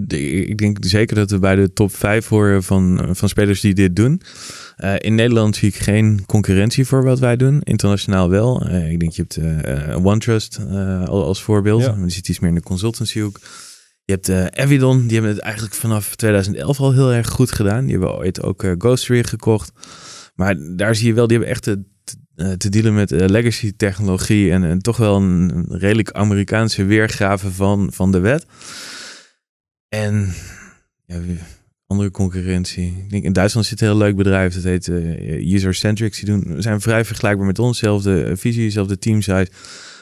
Ik denk zeker dat we bij de top 5 horen van, van spelers die dit doen. Uh, in Nederland zie ik geen concurrentie voor wat wij doen. Internationaal wel. Uh, ik denk je hebt uh, OneTrust als voorbeeld. Ja. Die zit iets meer in de consultancyhoek. Je hebt Evidon. Die hebben het eigenlijk vanaf 2011 al heel erg goed gedaan. Die hebben ooit ook Ghostery gekocht. Maar daar zie je wel, die hebben echt te, te dealen met legacy technologie. En, en, toch wel een redelijk Amerikaanse weergave van, van de wet. En ja, andere concurrentie. Ik denk in Duitsland zit een heel leuk bedrijf. Dat heet uh, User Centrics. Die doen, zijn vrij vergelijkbaar met ons. Zelfde eh, visie, zelfde teamsize.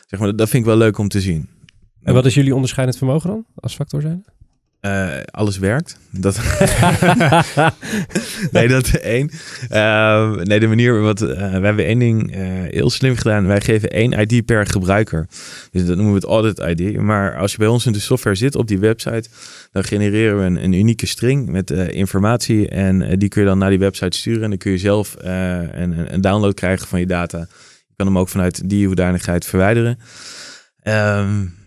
Zeg maar, dat vind ik wel leuk om te zien. En wat is jullie onderscheidend vermogen dan als factor zijn? Eh, alles werkt. Dat... nee, dat één. Uh, nee, de manier wat... Uh, we hebben één ding uh, heel slim gedaan. Wij geven één ID per gebruiker. Dus dat noemen we het audit ID. Maar als je bij ons in de software zit op die website... dan genereren we een, een unieke string met informatie. En die kun je dan naar die website sturen. En dan kun je zelf een, een, download krijgen van je data. Je kan hem ook vanuit die hoedanigheid verwijderen. Um,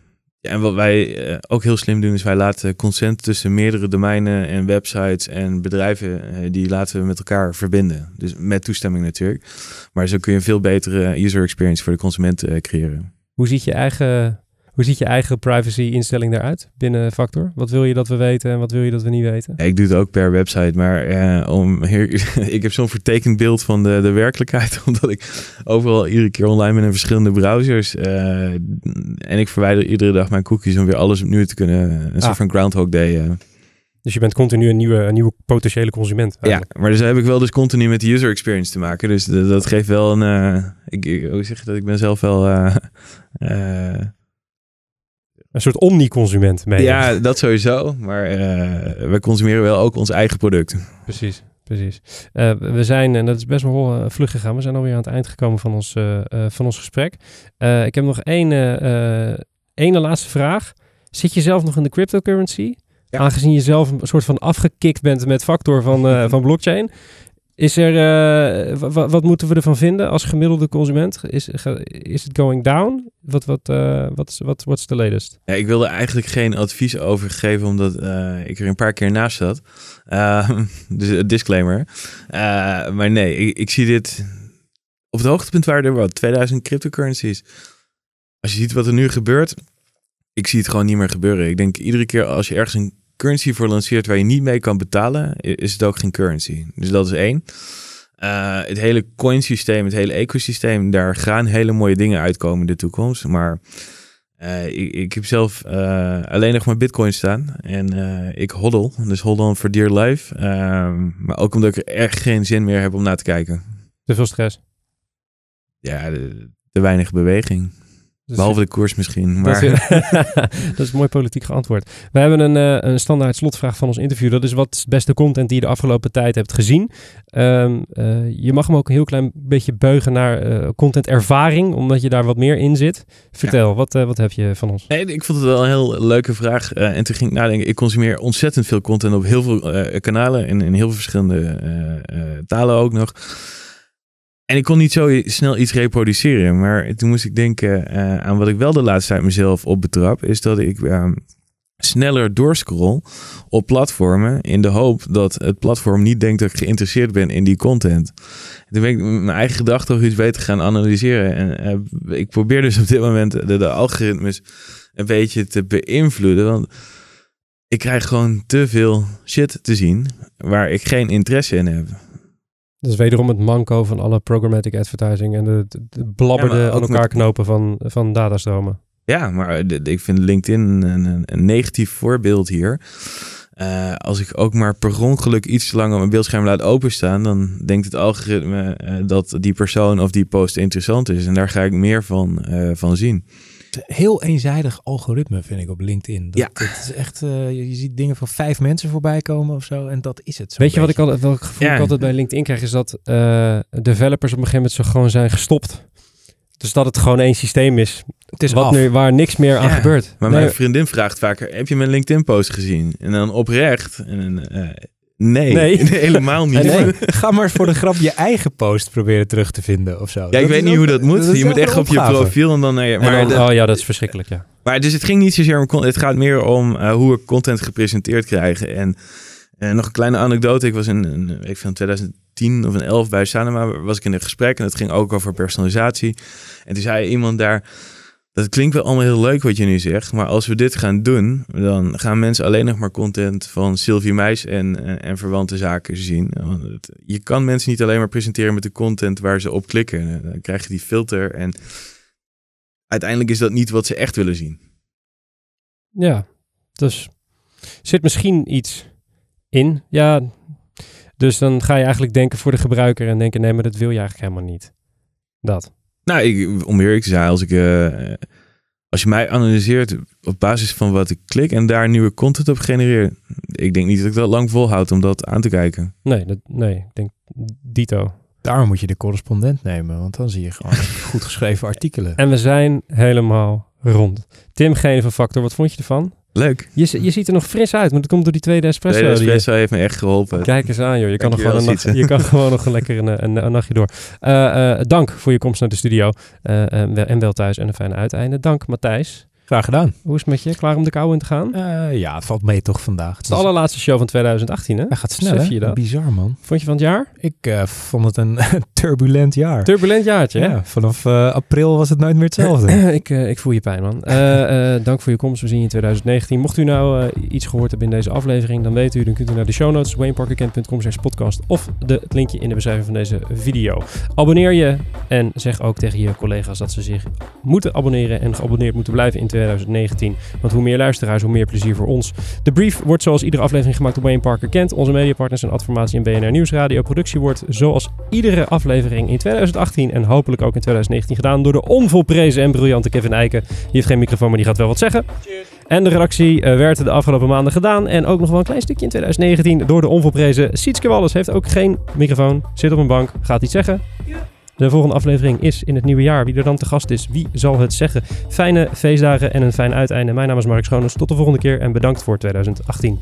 ja, en wat wij uh, ook heel slim doen, is wij laten consent tussen meerdere domeinen en websites en bedrijven, uh, die laten we met elkaar verbinden. Dus met toestemming natuurlijk. Maar zo kun je een veel betere user experience voor de consument uh, creëren. Hoe ziet je eigen hoe ziet je eigen privacy-instelling eruit binnen Factor? Wat wil je dat we weten en wat wil je dat we niet weten? ik doe het ook per website, maar uh, om ik heb zo'n vertekend beeld van de, de werkelijkheid, omdat ik overal iedere keer online ben in verschillende browsers. Uh, en ik verwijder iedere dag mijn cookies om weer alles opnieuw te kunnen. Een ah. soort van Groundhog Day. Uh. Dus je bent continu een nieuwe, een nieuwe potentiële consument. Eigenlijk. Ja, maar dus heb ik wel dus continu met de user experience te maken. Dus dat geeft wel een. ik, ik, zeg dat? Ik ben zelf wel een soort omni-consument mee. Ja, dat sowieso. Maar uh, we consumeren wel ook ons eigen product. Precies, precies. Uh, we zijn, en dat is best wel uh, vlug gegaan, we zijn alweer aan het eind gekomen van ons, van ons gesprek. ik heb nog één ene laatste vraag. Zit je zelf nog in de cryptocurrency? Ja. Aangezien je zelf een soort van afgekikt bent met factor van, van blockchain. Is er, uh, wat moeten we ervan vinden als gemiddelde consument? Is, is het going down? Wat, wat, uh, wat, wat, what's the latest? Ja, ik wilde eigenlijk geen advies over geven, omdat uh, ik er een paar keer naast zat. Dus disclaimer. maar nee, ik, ik, zie dit... Op het hoogtepunt waren er wat, 2000 cryptocurrencies. Als je ziet wat er nu gebeurt, ik zie het gewoon niet meer gebeuren. Ik denk iedere keer als je ergens een currency voor lanceert waar je niet mee kan betalen, is het ook geen currency. Dus dat is één. Uh, het hele coinsysteem, het hele ecosysteem, daar gaan hele mooie dingen uitkomen in de toekomst. Maar uh, ik, ik, heb zelf uh, alleen nog maar bitcoin staan en ik hoddel. Dus hold on for dear life. Ehm, maar ook omdat ik er echt geen zin meer heb om naar te kijken. Te veel stress? Ja, te weinig beweging. Dus Behalve de koers misschien. Maar... Dat, is, dat is mooi politiek geantwoord. We hebben een, uh, een standaard slotvraag van ons interview. Dat is wat is de beste content die je de afgelopen tijd hebt gezien. Um, uh, je mag hem ook een heel klein beetje beugen naar uh, content ervaring, omdat je daar wat meer in zit. Vertel, ja. wat, wat heb je van ons? Nee, ik vond het wel een heel leuke vraag. en toen ging ik nadenken, ik consumeer ontzettend veel content op heel veel kanalen en in heel veel verschillende talen ook nog. En ik kon niet zo snel iets reproduceren. Maar toen moest ik denken uh, aan wat ik wel de laatste tijd mezelf op betrap. Is dat ik uh, sneller doorscroll op platformen. In de hoop dat het platform niet denkt dat ik geïnteresseerd ben in die content. toen ben ik mijn eigen gedachten nog iets beter gaan analyseren. En uh, ik probeer dus op dit moment de algoritmes een beetje te beïnvloeden. Want ik krijg gewoon te veel shit te zien waar ik geen interesse in heb. Dus wederom het manco van alle programmatic advertising en de, de, blabberde ja, aan elkaar knopen van, van datastromen. Ja, maar ik vind LinkedIn een, een, een negatief voorbeeld hier. Uh, als ik ook maar per ongeluk iets te lang op mijn beeldscherm laat openstaan, dan denkt het algoritme uh, dat die persoon of die post interessant is. En daar ga ik meer van, uh, van zien heel eenzijdig algoritme, vind ik, op LinkedIn. Dat, ja. Het is echt, uh, je, ziet dingen van vijf mensen voorbij komen of zo. En dat is het. Weet je wat ik altijd, welk gevoel ik altijd bij LinkedIn krijg, is dat uh, developers op een gegeven moment zo gewoon zijn gestopt. Dus dat het gewoon één systeem is. Het is wat nu, waar niks meer aan gebeurt. Maar mijn vriendin vraagt vaker: heb je mijn LinkedIn-post gezien? En dan oprecht. En, uh, Nee, nee. helemaal niet. Nee. Ga maar voor de grap je eigen post proberen terug te vinden of zo. Ja, ik weet niet hoe dat moet. je moet echt op je profiel en dan... Nee, maar oh ja, dat is verschrikkelijk, ja. Maar dus het ging niet zozeer om... Het gaat meer om uh, hoe we content gepresenteerd krijgen. En uh, nog een kleine anekdote. Ik was in, week van 2010 of een 11 bij Sanema. Was ik in een gesprek en het ging ook over personalisatie. En toen zei iemand daar... Dat klinkt wel allemaal heel leuk wat je nu zegt, maar als we dit gaan doen, dan gaan mensen alleen nog maar content van Sylvie Meis en, en, en verwante zaken zien. Want je kan mensen niet alleen maar presenteren met de content waar ze op klikken. Dan krijg je die filter en uiteindelijk is dat niet wat ze echt willen zien. Ja, dus zit misschien iets in. Ja, dus dan ga je eigenlijk denken voor de gebruiker en denken, nee, maar dat wil je eigenlijk helemaal niet. Dat. Nou, ik, om eerlijk te zijn, als ik, uh, als je mij analyseert op basis van wat ik klik en daar nieuwe content op genereer, ik denk niet dat ik dat lang volhoud om dat aan te kijken. Nee, dat, nee, ik denk dito. Daarom moet je de correspondent nemen, want dan zie je gewoon goed geschreven artikelen. En we zijn helemaal rond. Tim Gene van Factor, wat vond je ervan? Leuk. Je, je ziet er nog fris uit, maar dat komt door die tweede espresso. De die je- espresso heeft me echt geholpen. Kijk eens aan, joh. Je kan, nog gewoon, een nacht, je kan gewoon nog een lekker een, een, een nachtje door. Eh, eh, dank voor je komst naar de studio. Eh, wel- en wel thuis en een fijne uiteinde. Dank, Matthijs. Graag gedaan. Hoe is het met je? Klaar om de kou in te gaan? Het Eh, ja, het valt mee toch vandaag. is de allerlaatste show van 2018, hè? Hij gaat snel, Besef hè? je dat? Bizar, man. Vond je van het jaar? Ik eh, vond het een turbulent jaar. Turbulent jaartje, hè? ja, vanaf eh, april was het nooit meer hetzelfde. ik, ik voel je pijn, man. Dank voor je komst. We zien je in 2019. Mocht u nou iets gehoord hebben in deze aflevering, dan weet u, dan kunt u naar de show notes, wayneparkerkent.com podcast of de, het linkje in de beschrijving van deze video. Abonneer je en zeg ook tegen je collega's dat ze zich moeten abonneren en geabonneerd moeten blijven in 2019. Want hoe meer luisteraars, hoe meer plezier voor ons. De brief wordt zoals iedere aflevering gemaakt door Wayne Parker Kent. Onze mediapartners zijn Adformatie en BNR Nieuwsradio. Productie wordt zoals iedere aflevering in 2018 en hopelijk ook in 2019 gedaan door de onvolprezen en briljante Kevin Eiken. Die heeft geen microfoon, maar die gaat wel wat zeggen. En de redactie eh, werd de afgelopen maanden gedaan. En ook nog wel een klein stukje in 2019 door de onvolprezen Sietske Wallis. Heeft ook geen microfoon, zit op een bank, gaat iets zeggen. De volgende aflevering is in het nieuwe jaar. Wie er dan te gast is, wie zal het zeggen? Fijne feestdagen en een fijn uiteinde. Mijn naam is Mark Schoones. Tot de volgende keer en bedankt voor 2018.